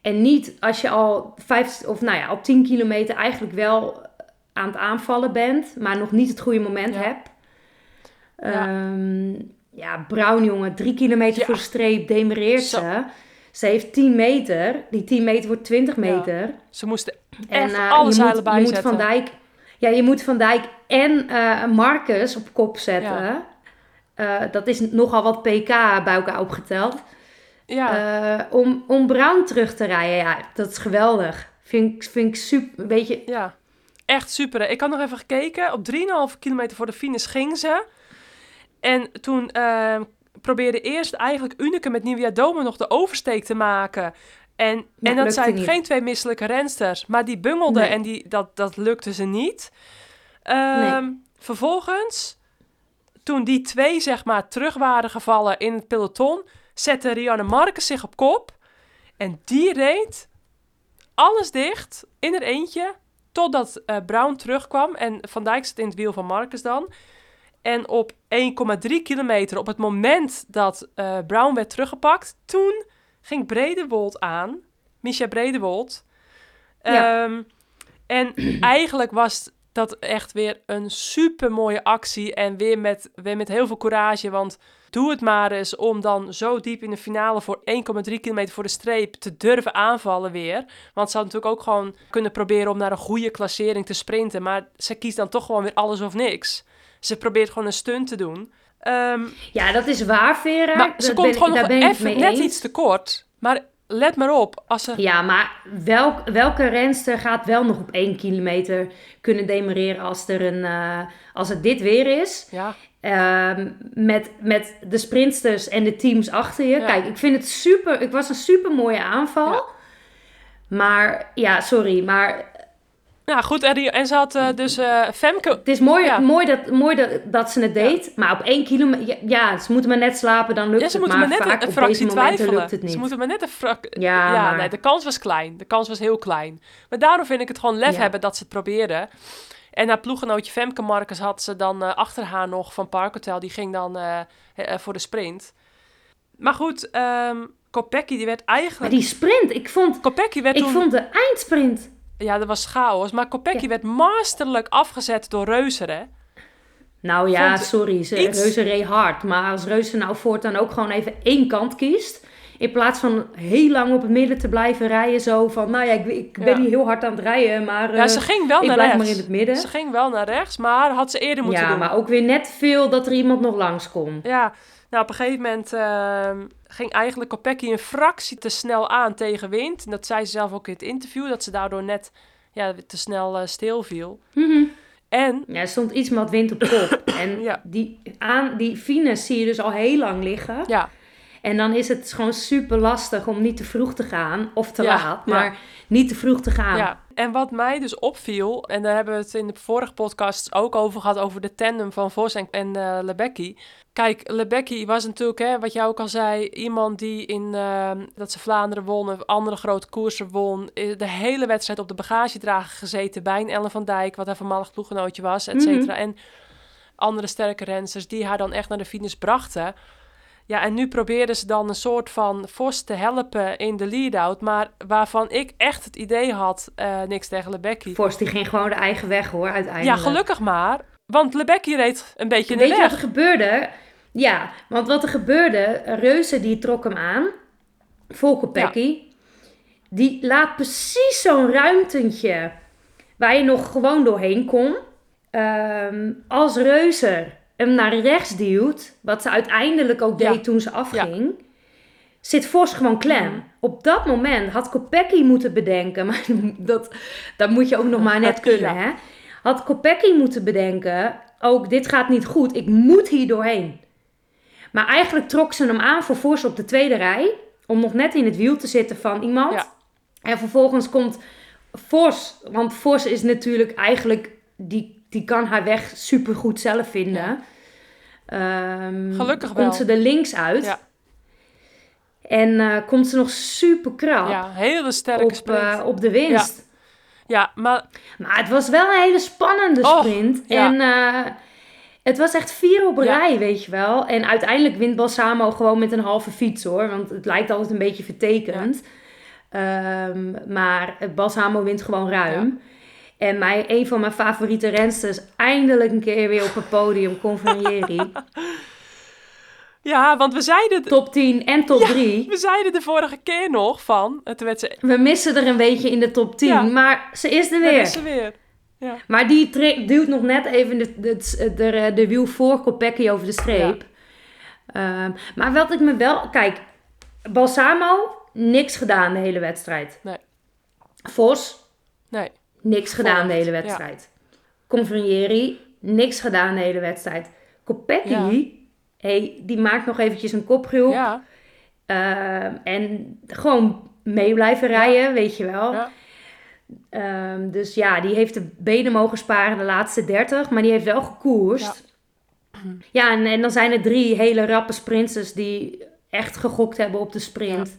En niet als je al vijf of nou ja, al 10 kilometer eigenlijk wel aan het aanvallen bent, maar nog niet het goede moment hebt. Um, ja, Brown jongen, drie kilometer voor de streep demereert ze. Ze heeft 10 meter. Die 10 meter wordt 20 meter. Ze moesten echt en, uh, alle zeilen je moet Van Dijk, ja, je moet Van Dijk en uh, Marcus op kop zetten. Uh, dat is nogal wat pk bij elkaar opgeteld. Ja. om, om Brown terug te rijden. Ja, dat is geweldig. Vind, vind ik super. Weet je... Ja, echt super. Ik had nog even gekeken. Op 3,5 kilometer voor de finish ging ze. En toen uh, probeerde eerst eigenlijk Unike met Nivea Dome nog de oversteek te maken. En, en dat zijn geen twee misselijke rensters, maar die bungelden en die, dat, dat lukte ze niet. Ehm, vervolgens, toen die twee zeg maar terug waren gevallen in het peloton, zette Rianne Marcus zich op kop. En die reed alles dicht in er eentje, totdat uh, Brown terugkwam. En Van Dijk zit in het wiel van Marcus dan. En op 1,3 kilometer, op het moment dat uh, Brown werd teruggepakt, toen ging Bredewold aan. Misha Bredewold. Ja. Um, en eigenlijk was dat echt weer een super mooie actie. En weer met, weer met heel veel courage. Want doe het maar eens om dan zo diep in de finale voor 1,3 kilometer voor de streep te durven aanvallen weer. Want ze had natuurlijk ook gewoon kunnen proberen om naar een goede klassering te sprinten. Maar ze kiest dan toch gewoon weer alles of niks. Ze probeert gewoon een stunt te doen. Ehm, ja, dat is waar, Vera. Maar ze komt gewoon nog even net iets te kort. Maar let maar op. Als ze... Ja, maar welk, welke renster gaat wel nog op één kilometer kunnen demereren als, er een, uh, als het dit weer is? Ja. Um, met, met de sprinters en de teams achter je. Kijk, ik vind het super. Het was een super mooie aanval. Ja. Maar ja, sorry. Maar ja, goed. En, en ze had uh, dus uh, Femke... Het is mooi, ja. mooi, dat, mooi dat, dat ze het deed. Ja. Maar op één kilometer... Ja, ze moeten maar net slapen, dan lukt ja, ze het. Moeten maar, maar net vaak een, fractie twijfelen. lukt het niet. Ze moeten maar net een frak... Ja, ja maar... nee, de kans was klein. De kans was heel klein. Maar daarom vind ik het gewoon lef hebben dat ze het proberen. En haar ploegenootje Femke Marcus had ze dan uh, achter haar nog van Parkhotel. Die ging dan voor de sprint. Maar goed, um, Kopecky die werd eigenlijk... Maar die sprint, ik vond... Kopecky werd ik toen... vond de eindsprint ja, dat was chaos. Maar Kopecky werd masterlijk afgezet door Reuser, hè? Nou ja, sorry. Ze, iets... Reed hard. Maar als Reuser nou voortaan ook gewoon even één kant kiest... In plaats van heel lang op het midden te blijven rijden. Zo van, nou ja, ik, ik ben hier heel hard aan het rijden, maar ja, ze uh, ging wel ik naar blijf rechts. maar in het midden. Ze ging wel naar rechts, maar had ze eerder moeten ja, doen. Ja, maar ook weer net veel dat er iemand nog langs kon. Ja, nou op een gegeven moment uh, ging eigenlijk Kopecky een fractie te snel aan tegen wind. En dat zei ze zelf ook in het interview, dat ze daardoor net ja, te snel uh, stil viel. Mm En... Ja, er stond iets met wind op kop. en ja. die, aan, die fines zie je dus al heel lang liggen. Ja. En dan is het gewoon super lastig om niet te vroeg te gaan, of te laat, maar niet te vroeg te gaan. Ja, en wat mij dus opviel, en daar hebben we het in de vorige podcast ook over gehad, over de tandem van Vos en, en uh, Lebecki. Kijk, Lebecki was natuurlijk, hè, wat jij ook al zei, iemand die in uh, dat ze Vlaanderen won, of andere grote koersen won, de hele wedstrijd op de bagagedrager gezeten bij een Ellen van Dijk, wat haar voormalig ploeggenootje was, et cetera. Mhm. En andere sterke rensters die haar dan echt naar de finish brachten. Ja, en nu probeerden ze dan een soort van Vos te helpen in de lead-out. Maar waarvan ik echt het idee had, uh, niks tegen Lebecki. Vos die ging gewoon de eigen weg hoor, uiteindelijk. Ja, gelukkig maar. Want Lebecki reed een beetje in de Weet weg. je wat er gebeurde? Ja, want wat er gebeurde, Reuze die trok hem aan. Volker Pekkie. Die laat precies zo'n ruimtentje waar je nog gewoon doorheen kon. Ehm, als Reuzer hem naar rechts duwt, wat ze uiteindelijk ook deed Ja. toen ze afging, zit Vos gewoon klem. Op dat moment had Kopecky moeten bedenken, maar dat, dat moet je ook nog maar net kunnen, hè? Had Kopecky moeten bedenken, ook dit gaat niet goed, ik moet hier doorheen. Maar eigenlijk trok ze hem aan voor Vos op de tweede rij, om nog net in het wiel te zitten van iemand. Ja. En vervolgens komt Vos, want Vos is natuurlijk eigenlijk, die, die kan haar weg supergoed zelf vinden. Ehm, Gelukkig Komt wel. ze er links uit. Ja. En eh, komt ze nog super krap Ja, hele sterke op, sprint. eh, op de winst. ja, maar Maar het was wel een hele spannende sprint. ja. En eh, het was echt vier op Ja. rij, weet je wel. En uiteindelijk wint Balsamo gewoon met een halve fiets hoor. Want het lijkt altijd een beetje vertekend. Ehm, maar Balsamo wint gewoon ruim. En mijn, een van mijn favoriete rensters eindelijk een keer weer op het podium, Convenieri. ja, want we zeiden, top 10 en top 3. we zeiden de vorige keer nog van, toen werd ze, We missen er een beetje in de top 10, Ja. maar ze is er weer. is ze weer. Ja. Maar die duwt nog net even de, de, de, de wiel voor Kopecky over de streep. Ehm, maar wat ik me wel... Kijk, Balsamo, niks gedaan de hele wedstrijd. Nee. Vos, Nee, niks gedaan de hele wedstrijd. Convenieri, niks gedaan de hele wedstrijd. Kopecky, Ja. hey, die maakt nog eventjes een kopgroep. ja, Ehm, en gewoon mee blijven rijden, weet je wel. ja. Ehm, dus ja, die heeft de benen mogen sparen de laatste 30, maar die heeft wel gekoerst. Ja, en, en dan zijn er drie hele rappe sprinters die echt gegokt hebben op de sprint.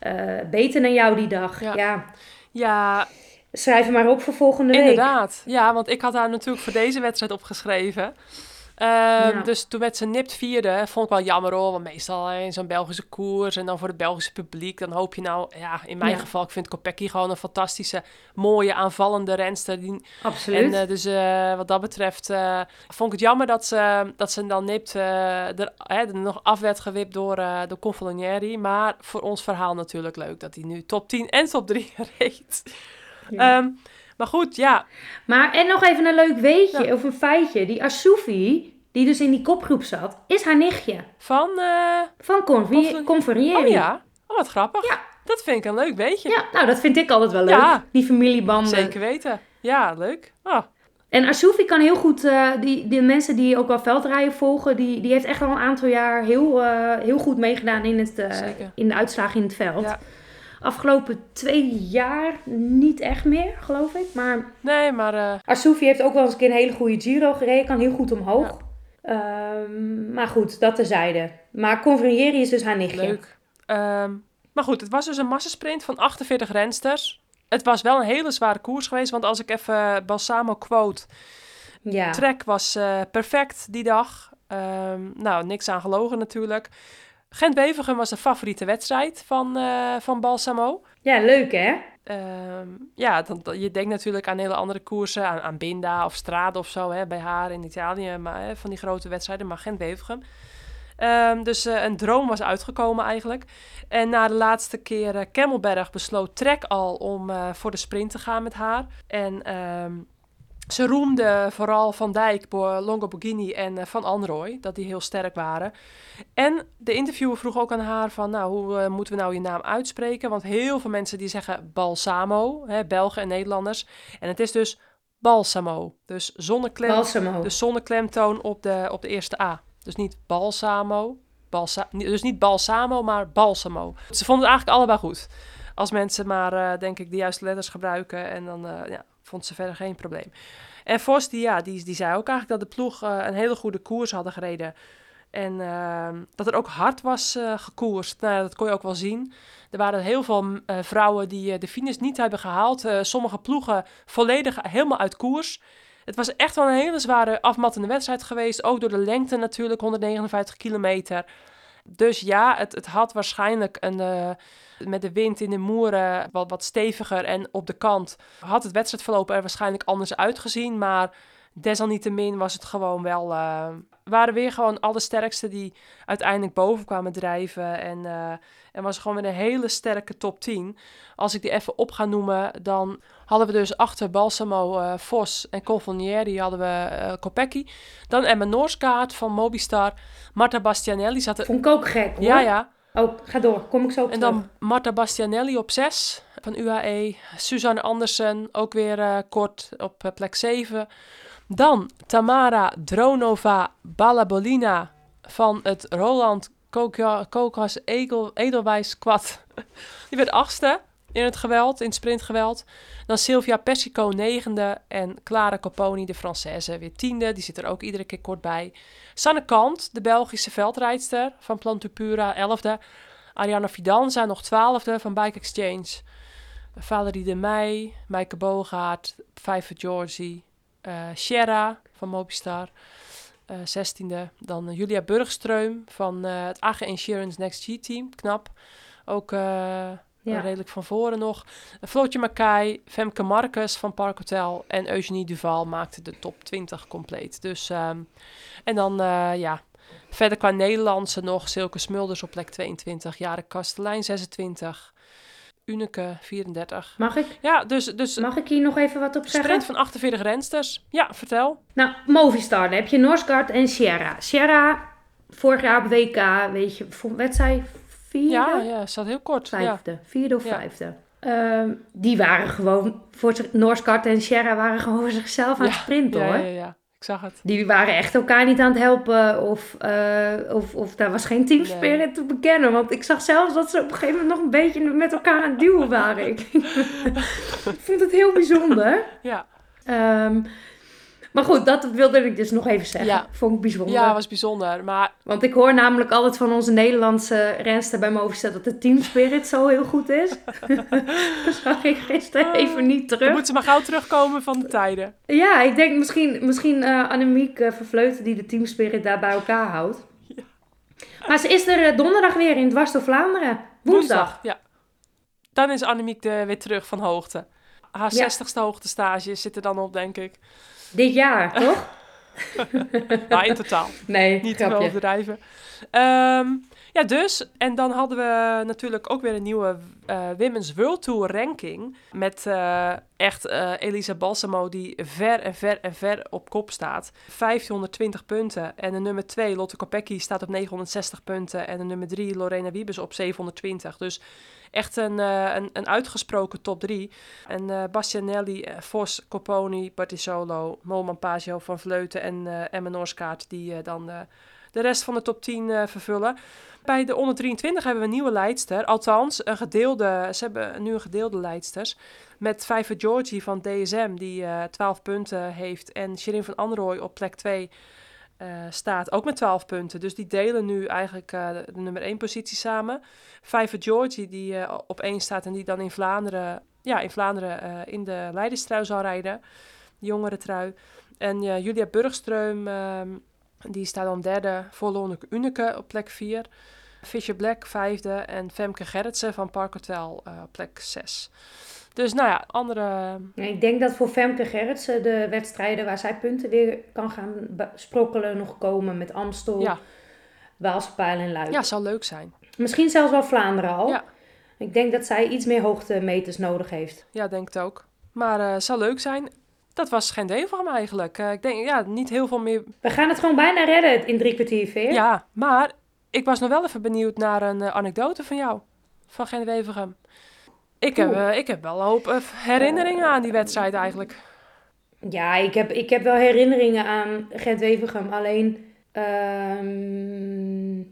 Eh, beter dan jou die dag. Ja. Ja. Ja, schrijf hem maar op voor volgende week. inderdaad. Ja, want ik had haar natuurlijk voor deze wedstrijd opgeschreven. Ehm, Ja. Dus toen werd ze nipt vierde. Vond ik wel jammer hoor, want meestal in zo'n Belgische koers en dan voor het Belgische publiek, dan hoop je nou, ja, in mijn Ja. geval, ik vind Kopecky gewoon een fantastische, mooie, aanvallende renster. Die, Absoluut. En eh, dus eh, wat dat betreft eh, vond ik het jammer dat ze, dat ze dan nipt er, hè, er nog af werd gewipt door, door Confalonieri. Maar voor ons verhaal natuurlijk leuk dat hij nu top 10 en top 3 reed. Ja. Ehm, maar goed, ja. maar en nog even een leuk weetje Ja. of een feitje. Die Asufi, die dus in die kopgroep zat, is haar nichtje. Van, eh, Van Confer- oh ja, oh, wat grappig. Ja. Dat vind ik een leuk weetje. Ja, nou dat vind ik altijd wel leuk. Ja. Die familiebanden. Zeker weten. Ja, leuk. Oh, En Asufi kan heel goed, eh, die, die mensen die ook wel veldrijden volgen, die, die heeft echt al een aantal jaar heel, eh, heel goed meegedaan in, het, in de uitslagen in het veld. Ja. Afgelopen twee jaar niet echt meer, geloof ik. Maar nee, maar Asufi heeft ook wel eens een keer een hele goede Giro gereden, kan heel goed omhoog. Ehm, maar goed, dat terzijde. Maar Convenieri is dus haar nichtje. leuk. Ehm, maar goed, het was dus een massasprint van 48 rensters. Het was wel een hele zware koers geweest, want als ik even Balsamo quote, Ja. trek was eh, perfect die dag. Ehm, nou, niks aan gelogen natuurlijk. Gent-Wevergem was de favoriete wedstrijd van, eh, van Balsamo. ja, leuk hè? Ehm, ja, dan, dan- je denkt natuurlijk aan hele andere koersen, aan, aan Binda of Strade of zo, hè, bij haar in Italië, maar hè, van die grote wedstrijden, maar Gent-Wevergem. Ehm, dus eh, een droom was uitgekomen eigenlijk. En na de laatste keer eh, Kemmelberg besloot Trek al om eh, voor de sprint te gaan met haar. En ehm, ze roemde vooral Van Dijk, Bo- Longo Borghini en eh, Van Anrooy, dat die heel sterk waren. En de interviewer vroeg ook aan haar van, nou, hoe eh, moeten we nou je naam uitspreken? Want heel veel mensen die zeggen Balsamo, hè, Belgen en Nederlanders. En het is dus Balsamo. Dus zonneklem, Balsamo. dus zonneklemtoon op de, op de eerste A. Dus niet Balsamo, balsa, dus niet Balsamo, maar Balsamo. Ze vonden het eigenlijk allebei goed. Als mensen maar, eh, denk ik, de juiste letters gebruiken. En dan ja, vond ze verder geen probleem. En Vos, die, ja, die, die zei ook eigenlijk dat de ploeg eh, een hele goede koers hadden gereden. En ehm, dat er ook hard was eh gekoerst. Nou, dat kon je ook wel zien. Er waren heel veel mm, eh, vrouwen die de finish niet hebben gehaald. Eh, sommige ploegen volledig helemaal uit koers. Het was echt wel een hele zware afmattende wedstrijd geweest. Ook door de lengte natuurlijk, 159 kilometer. Dus ja, het, het had waarschijnlijk een, uh, met de wind in de moeren wat, wat steviger en op de kant had het wedstrijdverloop er waarschijnlijk anders uitgezien. Maar desalniettemin was het gewoon wel. Uh, waren weer gewoon alle sterkste die uiteindelijk boven kwamen drijven. En, uh, en was gewoon weer een hele sterke top 10. Als ik die even op ga noemen, dan hadden we dus achter Balsamo, uh, Vos en Colfonieri hadden we uh, Kopecky. Dan Emma Noorskaart van Mobistar. Marta Bastianelli zat er... Vond ik ook gek hoor. Ja, ja. Oh, ga door. Kom ik zo op En dan Marta Bastianelli op 6 van UAE. Suzanne Andersen ook weer uh, kort op plek 7. Dan Tamara Dronova Balabolina van het Roland Kokas Edelwijs Squad. Die werd achtste in het geweld, in het sprintgeweld. Dan Sylvia Persico negende en Clara Coponi, de Française, weer tiende. Die zit er ook iedere keer kort bij. Sanne Kant, de Belgische veldrijdster van Plantupura, elfde. Ariana Fidanza nog twaalfde van Bike Exchange. Valerie de Meij, Maaike Bogaert, Vijver Georgie, uh, Sierra van Mobistar, uh, 16e. Dan Julia Burgstreum van het AG Insurance Next G-team, knap. Ook ja. redelijk van voren nog. Flootje Mackay, Femke Marcus van Park Hotel en Eugenie Duval maakte de top 20 compleet. Dus, um, en dan ja, verder qua Nederlandse nog Silke Smulders op plek 22, Jaren Kastelein 26. Unike 34. Mag ik? Ja, dus... dus Mag ik hier nog even wat op zeggen? Sprint van 48 rensters. Ja, vertel. Nou, Movistar, dan heb je Norsgaard en Sierra. Sierra, vorig jaar op WK, weet je, werd zij vierde? Ja, ja, zat heel kort. Vijfde, ja. vierde of vijfde. Um, die waren gewoon, voor Norsgaard en Sierra waren gewoon voor zichzelf aan het sprinten hoor. Ja, ja, ja. Ik zag het. Die waren echt elkaar niet aan het helpen. Of, uh, of, of daar was geen teamspirit nee. te bekennen. Want ik zag zelfs dat ze op een gegeven moment nog een beetje met elkaar aan het duwen waren. ik vond het heel bijzonder. Ja. Um, maar goed, dat wilde ik dus nog even zeggen. Ja. Vond ik bijzonder. Ja, was bijzonder. Maar... Want ik hoor namelijk altijd van onze Nederlandse renster bij Movistar dat de teamspirit zo heel goed is. dat zag ik gisteren even niet terug. Dan moeten ze maar gauw terugkomen van de tijden. Ja, ik denk misschien, misschien uh, Annemiek uh, Vervleuten die de teamspirit daar bij elkaar houdt. Ja. Maar ze is er uh, donderdag weer in Dwars door Vlaanderen. Woensdag. Woensdag. Ja. Dan is Annemiek de, weer terug van hoogte. Haar Ja. 60ste hoogtestage zit er dan op, denk ik. Dit jaar, toch? Nou, in totaal. Nee, Niet te overdrijven. Ehm, ja, dus. En dan hadden we natuurlijk ook weer een nieuwe eh, Women's World Tour ranking. Met eh, echt eh, Elisa Balsamo die ver en ver en ver op kop staat. 1520 punten. En de nummer 2, Lotte Kopecky, staat op 960 punten. En de nummer 3, Lorena Wiebes, op 720. Dus echt een, een, een uitgesproken top 3. En Bastianelli, Vos, Coponi, Bartisolo, Moman Pagio van Vleuten en Emma Noorskaart... die dan de rest van de top 10 eh, vervullen. Bij de onder 23 hebben we een nieuwe leidster. Althans, een gedeelde, ze hebben nu een gedeelde leidsters. Met Vijver Georgie van DSM, die eh 12 punten heeft. En Shirin van Anrooy op plek 2 eh, staat, ook met 12 punten. Dus die delen nu eigenlijk eh, de, nummer 1 positie samen. Vijver Georgie, die op 1 staat en die dan in Vlaanderen, ja, in, Vlaanderen in de leiderstrui zal rijden. De jongere trui. En Julia Burgstreum, ehm, die staat dan derde voor Lonneke Unike op plek 4. Fisher Black vijfde en Femke Gerritsen van Park Hotel eh, plek 6. Dus nou ja, andere... Ik denk dat voor Femke Gerritsen de wedstrijden waar zij punten weer kan gaan sprokkelen nog komen met Amstel, Ja, Waalse Pijl en Luik. ja, zou leuk zijn. Misschien zelfs wel Vlaanderen al. Ja. Ik denk dat zij iets meer hoogtemeters nodig heeft. Ja, denk het ook. Maar eh zou leuk zijn. Dat was geen deel van hem eigenlijk. Eh, ik denk, ja, niet heel veel meer. We gaan het gewoon bijna redden in drie kwartier, Veer. Ja, maar ik was nog wel even benieuwd naar een eh, anekdote van jou. Van Gent Wevergem. Ik heb, eh, ik heb wel een hoop herinneringen aan die wedstrijd eigenlijk. Ja, ik heb, ik heb wel herinneringen aan Gent Wevergem. Alleen ehm,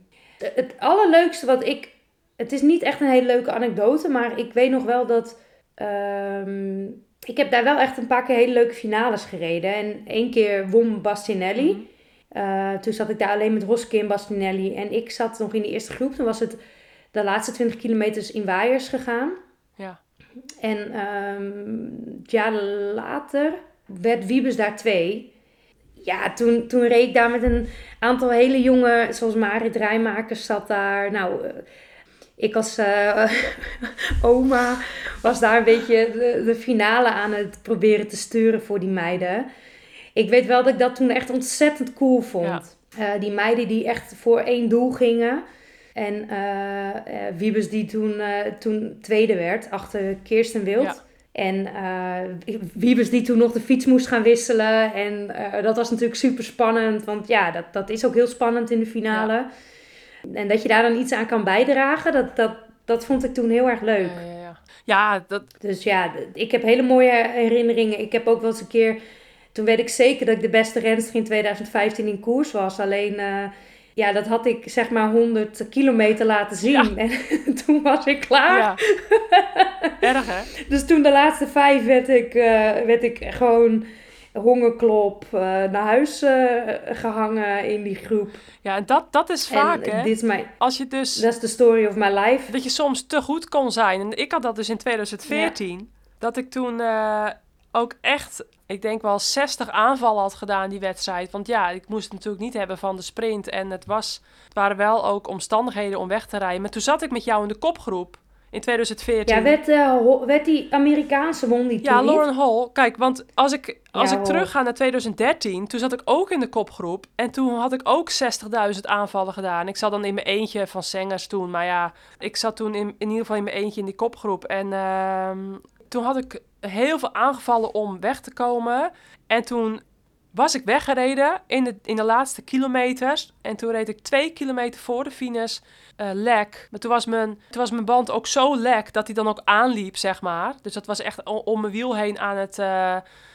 het allerleukste wat ik... Het is niet echt een hele leuke anekdote, maar ik weet nog wel dat... ehm, ik heb daar wel echt een paar keer hele leuke finales gereden. En één keer won Bastinelli. Mhm. Eh, toen zat ik daar alleen met Roske en Bastinelli. En ik zat nog in de eerste groep. Toen was het de laatste 20 kilometers in waaiers gegaan. Ja. En ehm het jaar later werd Wiebes daar twee. ja, toen, toen reed ik daar met een aantal hele jonge, zoals Marit Rijmakers zat daar. Nou, ik als oma was daar een beetje de, de finale aan het proberen te sturen voor die meiden. Ik weet wel dat ik dat toen echt ontzettend cool vond. die meiden die echt voor één doel gingen. En uh, Wiebes die toen, toen tweede werd, achter Kirsten Wild. En Wiebes die toen nog de fiets moest gaan wisselen. En dat was natuurlijk super spannend. Want ja, dat, dat is ook heel spannend in de finale. En dat je daar dan iets aan kan bijdragen, dat, dat, dat vond ik toen heel erg leuk. Ja, ja, ja. dat... Dus ja, ik heb hele mooie herinneringen. Ik heb ook wel eens een keer... Toen weet ik zeker dat ik de beste renster in 2015 in koers was. Alleen ja, dat had ik zeg maar 100 kilometer laten zien. En toen was ik klaar. Ja. Erg hè? Dus toen de laatste vijf werd ik, uh, werd ik gewoon hongerklop uh, naar huis uh, gehangen in die groep. Ja, en dat, dat is vaak, hè? Dit is mijn, Als je dus... That's the story of my life. Dat je soms te goed kon zijn. En ik had dat dus in 2014. Dat ik toen ook echt ik denk wel 60 aanvallen had gedaan die wedstrijd. Want ja, ik moest het natuurlijk niet hebben van de sprint. En het, was, het waren wel ook omstandigheden om weg te rijden. Maar toen zat ik met jou in de kopgroep in 2014. Ja, werd, uh, werd die Amerikaanse won die Ja, Lauren Hall. Kijk, want als ik, als ik terugga naar 2013, toen zat ik ook in de kopgroep. En toen had ik ook 60.000 aanvallen gedaan. Ik zat dan in mijn eentje van Sengers toen. Maar ja, ik zat toen in, in ieder geval in mijn eentje in die kopgroep. En uh, toen had ik heel veel aangevallen om weg te komen. En toen was ik weggereden in de, in de laatste kilometers. En toen reed ik twee kilometer voor de finish uh, lek. Maar toen was, mijn, toen was mijn band ook zo lek dat hij dan ook aanliep, zeg maar. Dus dat was echt om, mijn wiel heen aan het, uh,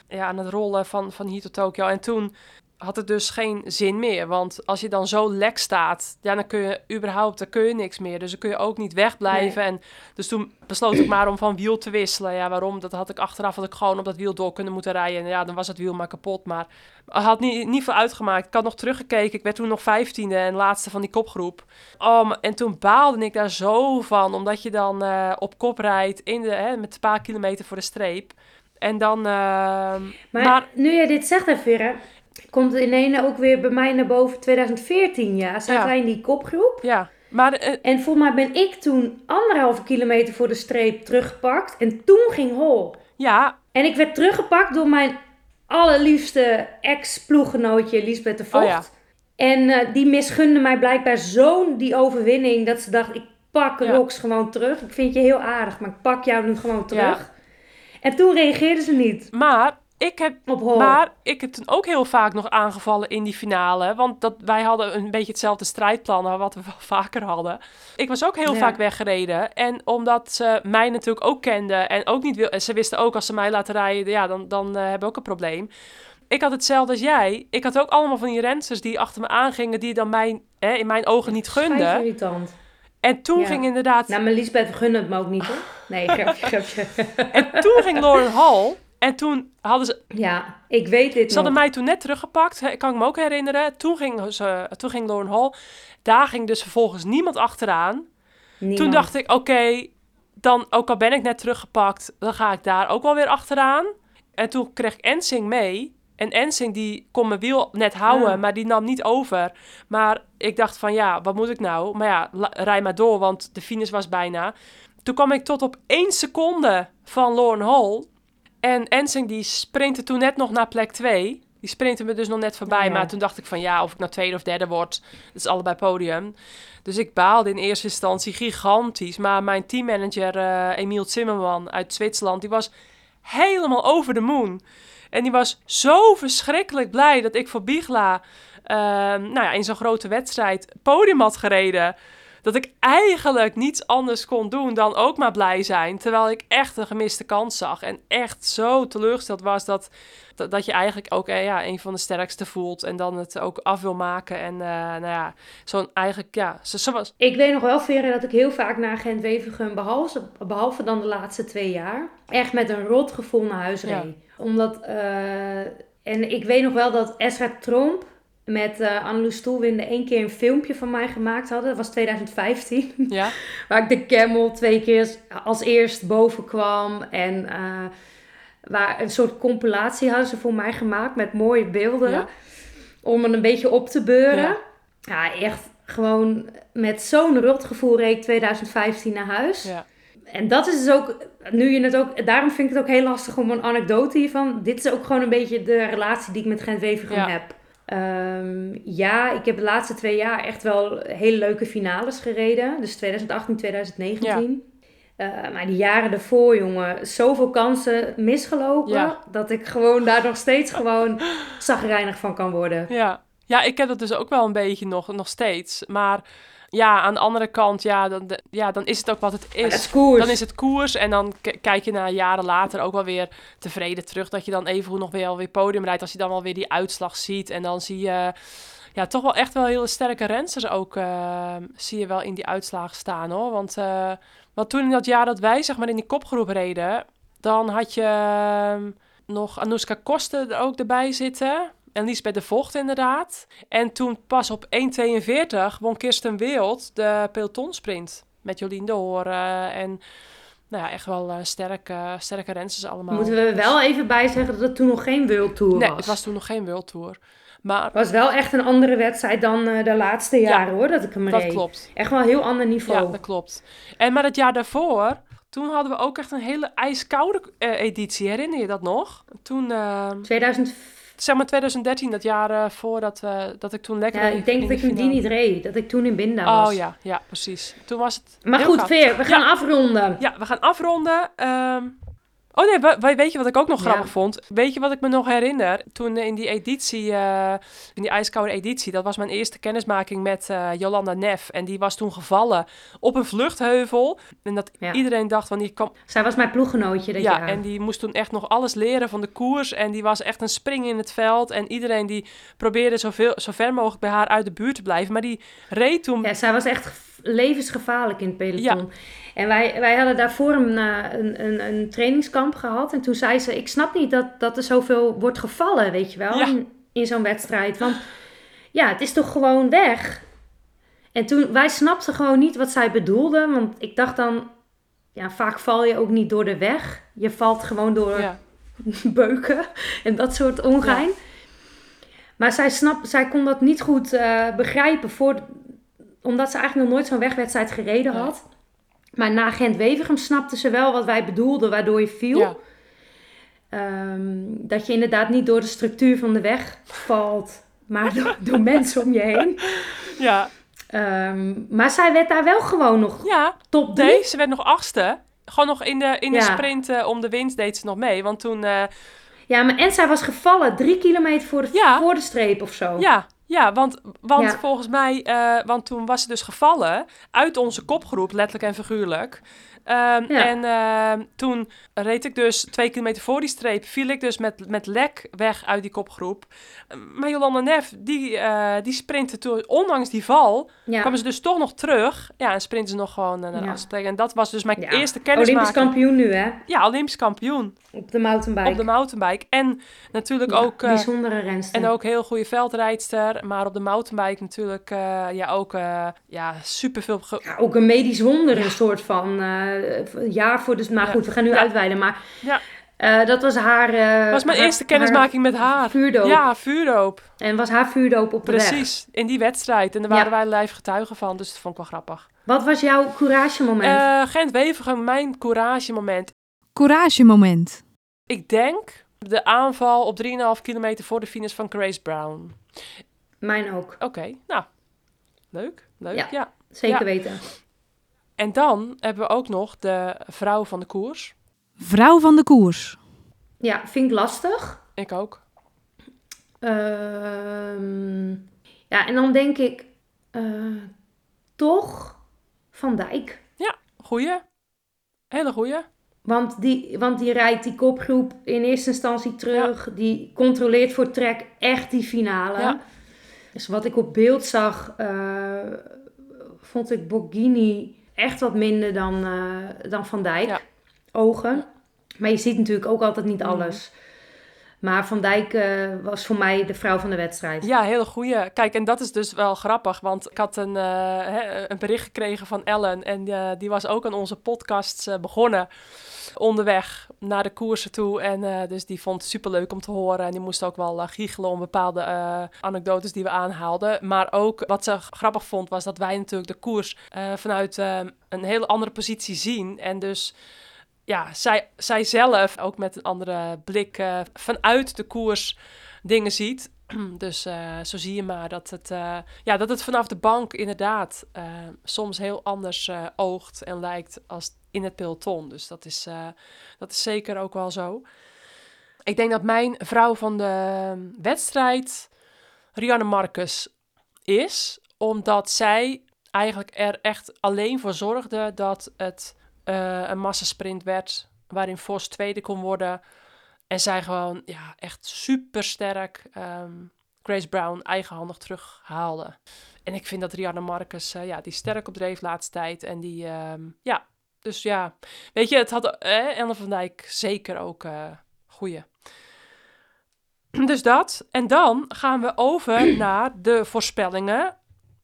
ja, aan het rollen van, van hier tot Tokio. En toen had het dus geen zin meer. Want als je dan zo lek staat, ja, dan kun je überhaupt dan kun je niks meer. Dus dan kun je ook niet wegblijven. En dus toen besloot ik maar om van wiel te wisselen. Ja, waarom? Dat had ik achteraf had ik gewoon op dat wiel door kunnen moeten rijden. En ja, dan was het wiel maar kapot. Maar het had niet, niet veel uitgemaakt. Ik had nog teruggekeken. Ik werd toen nog vijftiende en laatste van die kopgroep. Oh, en toen baalde ik daar zo van. Omdat je dan uh, op kop rijdt in de, hè, met een paar kilometer voor de streep. En dan... Uh, maar, maar, nu je dit zegt, even, komt ineens ook weer bij mij naar boven 2014, ja. Zaten ja. wij in die kopgroep. Ja. Maar, uh, en volgens mij ben ik toen anderhalve kilometer voor de streep teruggepakt. En toen ging Hol. Ja. En ik werd teruggepakt door mijn allerliefste ex-ploeggenootje Lisbeth de Vocht. Oh, ja. En uh, die misgunde mij blijkbaar zo'n die overwinning... dat ze dacht, ik pak ja. Rox gewoon terug. Ik vind je heel aardig, maar ik pak jou nu gewoon terug. Ja. En toen reageerde ze niet. Maar ik heb, maar ik heb toen ook heel vaak nog aangevallen in die finale. Want dat, wij hadden een beetje hetzelfde strijdplan wat we wel vaker hadden. Ik was ook heel vaak weggereden. En omdat ze mij natuurlijk ook kenden en ook niet wil, en ze wisten ook als ze mij laten rijden, ja, dan, dan uh, hebben we ook een probleem. Ik had hetzelfde als jij. Ik had ook allemaal van die rensters die achter me aangingen, die dan mij, hè, in mijn ogen niet gunden. irritant. En toen ging inderdaad... Nou, maar Lisbeth gunde het me ook niet, hoor. Nee, grapje, grapje. en toen ging Lauren Hall en toen hadden ze... Ja, ik weet dit Ze hadden mij toen net teruggepakt, kan ik me ook herinneren. Toen ging, ze, toen ging Lauren Hall. Daar ging dus vervolgens niemand achteraan. Niemand. Toen dacht ik, oké, dan ook al ben ik net teruggepakt, dan ga ik daar ook wel weer achteraan. En toen kreeg ik Ensing mee. En Ensing die kon mijn wiel net houden, ah. maar die nam niet over. Maar ik dacht van ja, wat moet ik nou? Maar ja, rij maar door, want de finish was bijna. Toen kwam ik tot op één seconde van Lauren Hall. En Ensing die sprintte toen net nog naar plek 2. Die sprintte me dus nog net voorbij. Maar toen dacht ik van ja, of ik nou tweede of derde word. Dat is allebei podium. Dus ik baalde in eerste instantie gigantisch. Maar mijn teammanager uh, Emiel Zimmerman uit Zwitserland, die was helemaal over de moon. En die was zo verschrikkelijk blij dat ik voor Bigla, uh, nou ja, in zo'n grote wedstrijd podium had gereden dat ik eigenlijk niets anders kon doen dan ook maar blij zijn. Terwijl ik echt een gemiste kans zag. En echt zo teleurgesteld was dat, dat, je eigenlijk ook eh, ja, een van de sterkste voelt. En dan het ook af wil maken. En uh, nou ja, zo'n eigenlijk, ja, zo, zo, was... Ik weet nog wel, Vera, dat ik heel vaak naar Gent-Wevergem, behalve, behalve dan de laatste twee jaar, echt met een rot gevoel naar huis reed. Ja. Omdat, uh, en ik weet nog wel dat Esra Tromp met uh, Anneloes Stoelwinde één keer een filmpje van mij gemaakt hadden. Dat was 2015. Ja. Waar ik de camel twee keer als eerst boven kwam. En uh, waar een soort compilatie hadden ze voor mij gemaakt met mooie beelden. Ja. Om het een beetje op te beuren. Ja. Ja, echt gewoon met zo'n rotgevoel reed ik 2015 naar huis. Ja. En dat is dus ook, nu je het ook, daarom vind ik het ook heel lastig om een anekdote hiervan. Dit is ook gewoon een beetje de relatie die ik met Gent Wevergem Ja. heb. Ehm, ja, ik heb de laatste twee jaar echt wel hele leuke finales gereden. Dus 2018, 2019. Eh, maar die jaren daarvoor, jongen, zoveel kansen misgelopen. Ja. Dat ik gewoon daar nog steeds gewoon zagrijnig van kan worden. Ja. ja, ik heb dat dus ook wel een beetje nog, nog steeds. Maar ja, aan de andere kant, ja dan, de- ja, dan is het ook wat het is. Dan is het koers en dan kijk je na jaren later ook wel weer tevreden terug dat je dan even nog weer, weer podium rijdt als je dan wel weer die uitslag ziet. En dan zie je ja, toch wel echt wel hele sterke rensters ook eh, zie je wel in die uitslagen staan hoor. Want, eh, want toen in dat jaar dat wij zeg maar in die kopgroep reden, dan had je eh, nog Anouska Kosten er ook erbij zitten. En Liesbeth de Vocht inderdaad. En toen pas op 1.42 won Kirsten Wild de pelotonsprint. Met Jolien de Horen en nou ja, echt wel eh, sterke, sterke rensters allemaal. Moeten we Dus- wel even bij zeggen dat het toen nog geen World Tour Nee, was. het was toen nog geen World Tour. Maar Het was wel echt een andere wedstrijd dan eh, de laatste jaren hoor, dat ik hem dat reed. klopt. Echt wel een heel ander niveau. Ja, dat klopt. En maar het jaar daarvoor, toen hadden we ook echt een hele ijskoude eh, editie. Herinner je dat nog? Toen, eh, 2000, zeg maar 2013, dat jaar eh, voordat we, dat ik toen lekker ja, ik denk dat ik hem die niet reed. Dat ik toen in Binda was. Oh ja, ja, precies. Toen was het. Maar goed. Veer, we gaan afronden. Ja, we gaan afronden. Ehm, Oh nee, weet je wat ik ook nog Ja. grappig vond? Weet je wat ik me nog herinner? Toen eh, in die editie, eh, in die ijskoude editie, dat was mijn eerste kennismaking met eh, Jolanda Neff. En die was toen gevallen op een vluchtheuvel. En dat Ja. iedereen dacht, van die kwam, Zij was mijn ploeggenootje dat ja, jaar. en die moest toen echt nog alles leren van de koers. En die was echt een spring in het veld. En iedereen die probeerde zoveel, zo ver mogelijk bij haar uit de buurt te blijven. Maar die reed toen... Ja, zij was echt levensgevaarlijk in het peloton. En wij, wij hadden daarvoor een, een, een, een trainingskamp gehad. En toen zei ze, ik snap niet dat, dat er zoveel wordt gevallen, weet je wel, Ja. in, in zo'n wedstrijd. Want ja, het is toch gewoon weg. En toen, wij snapten gewoon niet wat zij bedoelde. Want ik dacht dan, ja, vaak val je ook niet door de weg. Je valt gewoon door Ja, beuken en dat soort ongein. Maar zij, snap, zij kon dat niet goed eh, begrijpen, voor, omdat ze eigenlijk nog nooit zo'n wegwedstrijd gereden had. Maar na Gent-Wevergem snapte ze wel wat wij bedoelden, waardoor je viel. ja, Ehm, dat je inderdaad niet door de structuur van de weg valt, maar door, door mensen om je heen. ja, Ehm, maar zij werd daar wel gewoon nog ja. top drie. Nee, ze werd nog achtste. Gewoon nog in de, in de Ja. sprint om de winst deed ze nog mee. Want toen, eh, Ja, maar en zij was gevallen drie kilometer voor de, voor de streep of zo. ja, ja, want, want Ja. volgens mij, eh, want toen was ze dus gevallen uit onze kopgroep, letterlijk en figuurlijk. Ehm, Ja. En ehm, toen reed ik dus twee kilometer voor die streep, viel ik dus met, met lek weg uit die kopgroep. Maar Jolanda Neff, die, eh die sprintte toen, ondanks die val, Ja. kwamen ze dus toch nog terug. Ja, en sprinten ze nog gewoon eh, naar de Ja. afspraak. En dat was dus mijn Ja. eerste Olympisch kennismaking. kampioen nu, hè? Ja, Olympisch kampioen. Op de mountainbike. Op de mountainbike. En natuurlijk Ja, ook... eh, bijzondere renster. en ook heel goede veldrijdster. Maar op de mountainbike natuurlijk eh, ja, ook eh ja, superveel... ge- Ja, ook een medisch wonder, een soort van eh, jaar voor de... Maar Ja. goed, we gaan nu Ja. uitweiden. Maar Ja. eh, dat was haar... eh, Dat was mijn haar- eerste kennismaking met haar. vuurdoop. Ja, vuurdoop. En was haar vuurdoop op de weg. Precies. In die wedstrijd. En daar Ja. waren wij live getuigen van. Dus dat vond ik wel grappig. Wat was jouw courage moment? Eh Gent Wevergem, mijn courage moment. Couragemoment. Ik denk de aanval op 3,5 kilometer voor de finish van Grace Brown. Mijn ook. Oké, nou. Leuk, leuk, Ja. ja. Zeker Ja. weten. En dan hebben we ook nog de vrouw van de koers. Vrouw van de koers. Ja, vind ik lastig. Ik ook. Ehm, ja, en dan denk ik eh, toch Van Dijk. Goeie. Hele goeie. Want die, want die rijdt die kopgroep in eerste instantie terug. Die controleert voor trek echt die finale. Ja. Dus wat ik op beeld zag, eh, vond ik Borghini echt wat minder dan, eh, dan Van Dijk. Ja. Ogen. Maar je ziet natuurlijk ook altijd niet Mhm. alles. Maar Van Dijk uh, was voor mij de vrouw van de wedstrijd. Ja, hele goeie. Kijk, en dat is dus wel grappig, want ik had een, uh, een bericht gekregen van Ellen en uh, die was ook aan onze podcasts begonnen onderweg naar de koersen toe. En dus die vond het superleuk om te horen en die moest ook wel giechelen om bepaalde anekdotes die we aanhaalden. Maar ook wat ze grappig vond was dat wij natuurlijk de koers vanuit een hele andere positie zien en dus ja, zij, zij zelf ook met een andere blik uh, vanuit de koers dingen ziet. Dus uh, zo zie je maar dat het, uh, ja, dat het vanaf de bank inderdaad soms heel anders oogt en lijkt als in het peloton. Dus dat is, dat is zeker ook wel zo. Ik denk dat mijn vrouw van de wedstrijd Rianne Marcus is, omdat zij eigenlijk er echt alleen voor zorgde dat het uh, een massasprint werd. Waarin Vos tweede kon worden. En zij gewoon ja, echt super sterk um, Grace Brown eigenhandig terughaalde. En ik vind dat Rianne Marcus, uh, ja, die sterk opdreef laatste tijd. En die, um, ja, dus ja. Weet je, het had eh, Ellen van Dijk zeker ook uh, goeie. Dus dat. En dan gaan we over naar de voorspellingen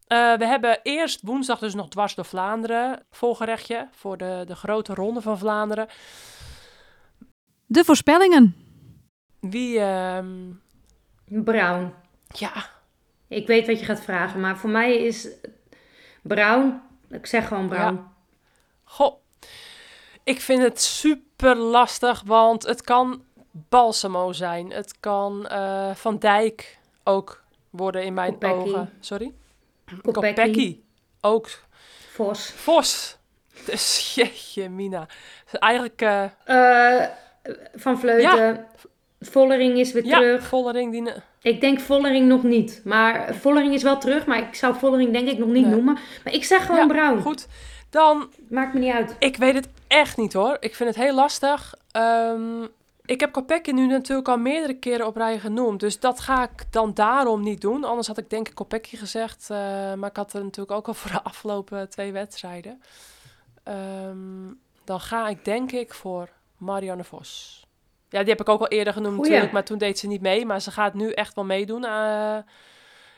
uh, we hebben eerst woensdag dus nog dwars door Vlaanderen volgerechtje voor de, de grote ronde van Vlaanderen. De voorspellingen. Wie? Um... Brown. Ja. Ik weet wat je gaat vragen, maar voor mij is Brown. Ik zeg gewoon Brown. Ja. Goh. Ik vind het super lastig, want het kan Balsamo zijn. Het kan uh, Van Dijk ook worden in mijn ogen. Sorry? Kopecky. Ook. Vos. Vos. Dus jeetje, Mina. Eigenlijk... Uh... van Vleuten. Ja. Vollering is weer ja, terug. Vollering die... Ik denk Vollering nog niet. Maar Vollering is wel terug, maar ik zou Vollering denk ik nog niet noemen. Maar ik zeg gewoon ja, Brown. Goed. Dan... Maakt me niet uit. Ik weet het echt niet hoor. Ik vind het heel lastig. Um, ik heb Kopecky nu natuurlijk al meerdere keren op rij genoemd. Dus dat ga ik dan daarom niet doen. Anders had ik denk ik Kopecky gezegd. Uh, maar ik had er natuurlijk ook al voor de afgelopen twee wedstrijden. Um, dan ga ik denk ik voor Marianne Vos. Ja, die heb ik ook al eerder genoemd natuurlijk. Maar toen deed ze niet mee. Maar ze gaat nu echt wel meedoen uh,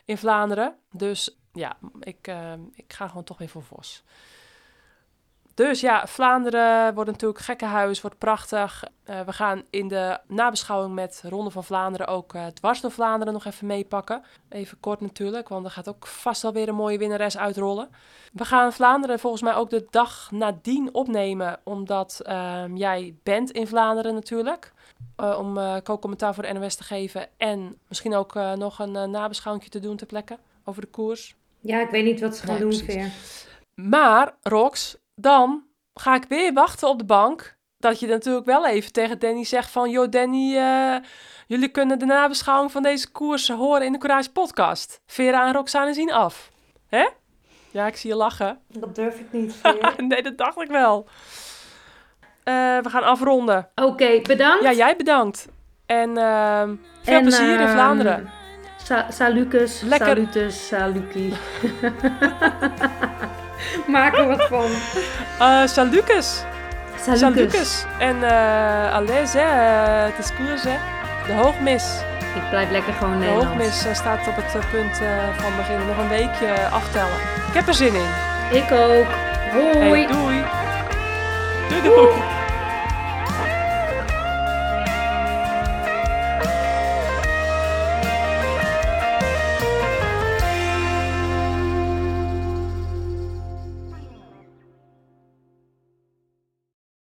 in Vlaanderen. Dus ja, ik, uh, ik ga gewoon toch weer voor Vos. Dus ja, Vlaanderen wordt natuurlijk gekkenhuis, wordt prachtig. Uh, we gaan in de nabeschouwing met Ronde van Vlaanderen ook uh, dwars door Vlaanderen nog even meepakken. Even kort natuurlijk, want er gaat ook vast wel weer een mooie winnares uitrollen. We gaan Vlaanderen volgens mij ook de dag nadien opnemen, omdat uh, jij bent in Vlaanderen natuurlijk. Uh, om co-commentaar voor de NOS te geven en misschien ook nog een nabeschouwing te doen ter plekke over de koers. Ja, ik weet niet wat ze gaan nee, doen, Veer. Maar, Rox, dan ga ik weer wachten op de bank. Dat je natuurlijk wel even tegen Danny zegt van... Joh, Danny, uh, jullie kunnen de nabeschouwing van deze koers horen in de Courage podcast. Vera en Roxane zien af. Hè? Ja, ik zie je lachen. Dat durf ik niet, nee, dat dacht ik wel. Uh, we gaan afronden. Oké, okay, bedankt. Ja, jij bedankt. En uh, veel en, plezier in Vlaanderen. Sa salucus, Lekker. salutus, saluki. Maak er wat van. Uh, Salucus. Salucus. En uh, allez, hè, uh, het is koers, hè. De hoogmis. Ik blijf lekker gewoon Nederlands. De hoogmis uh, staat op het punt van beginnen. Nog een weekje aftellen. Ik heb er zin in. Ik ook. Hoi. Hey, doei. Doei doei.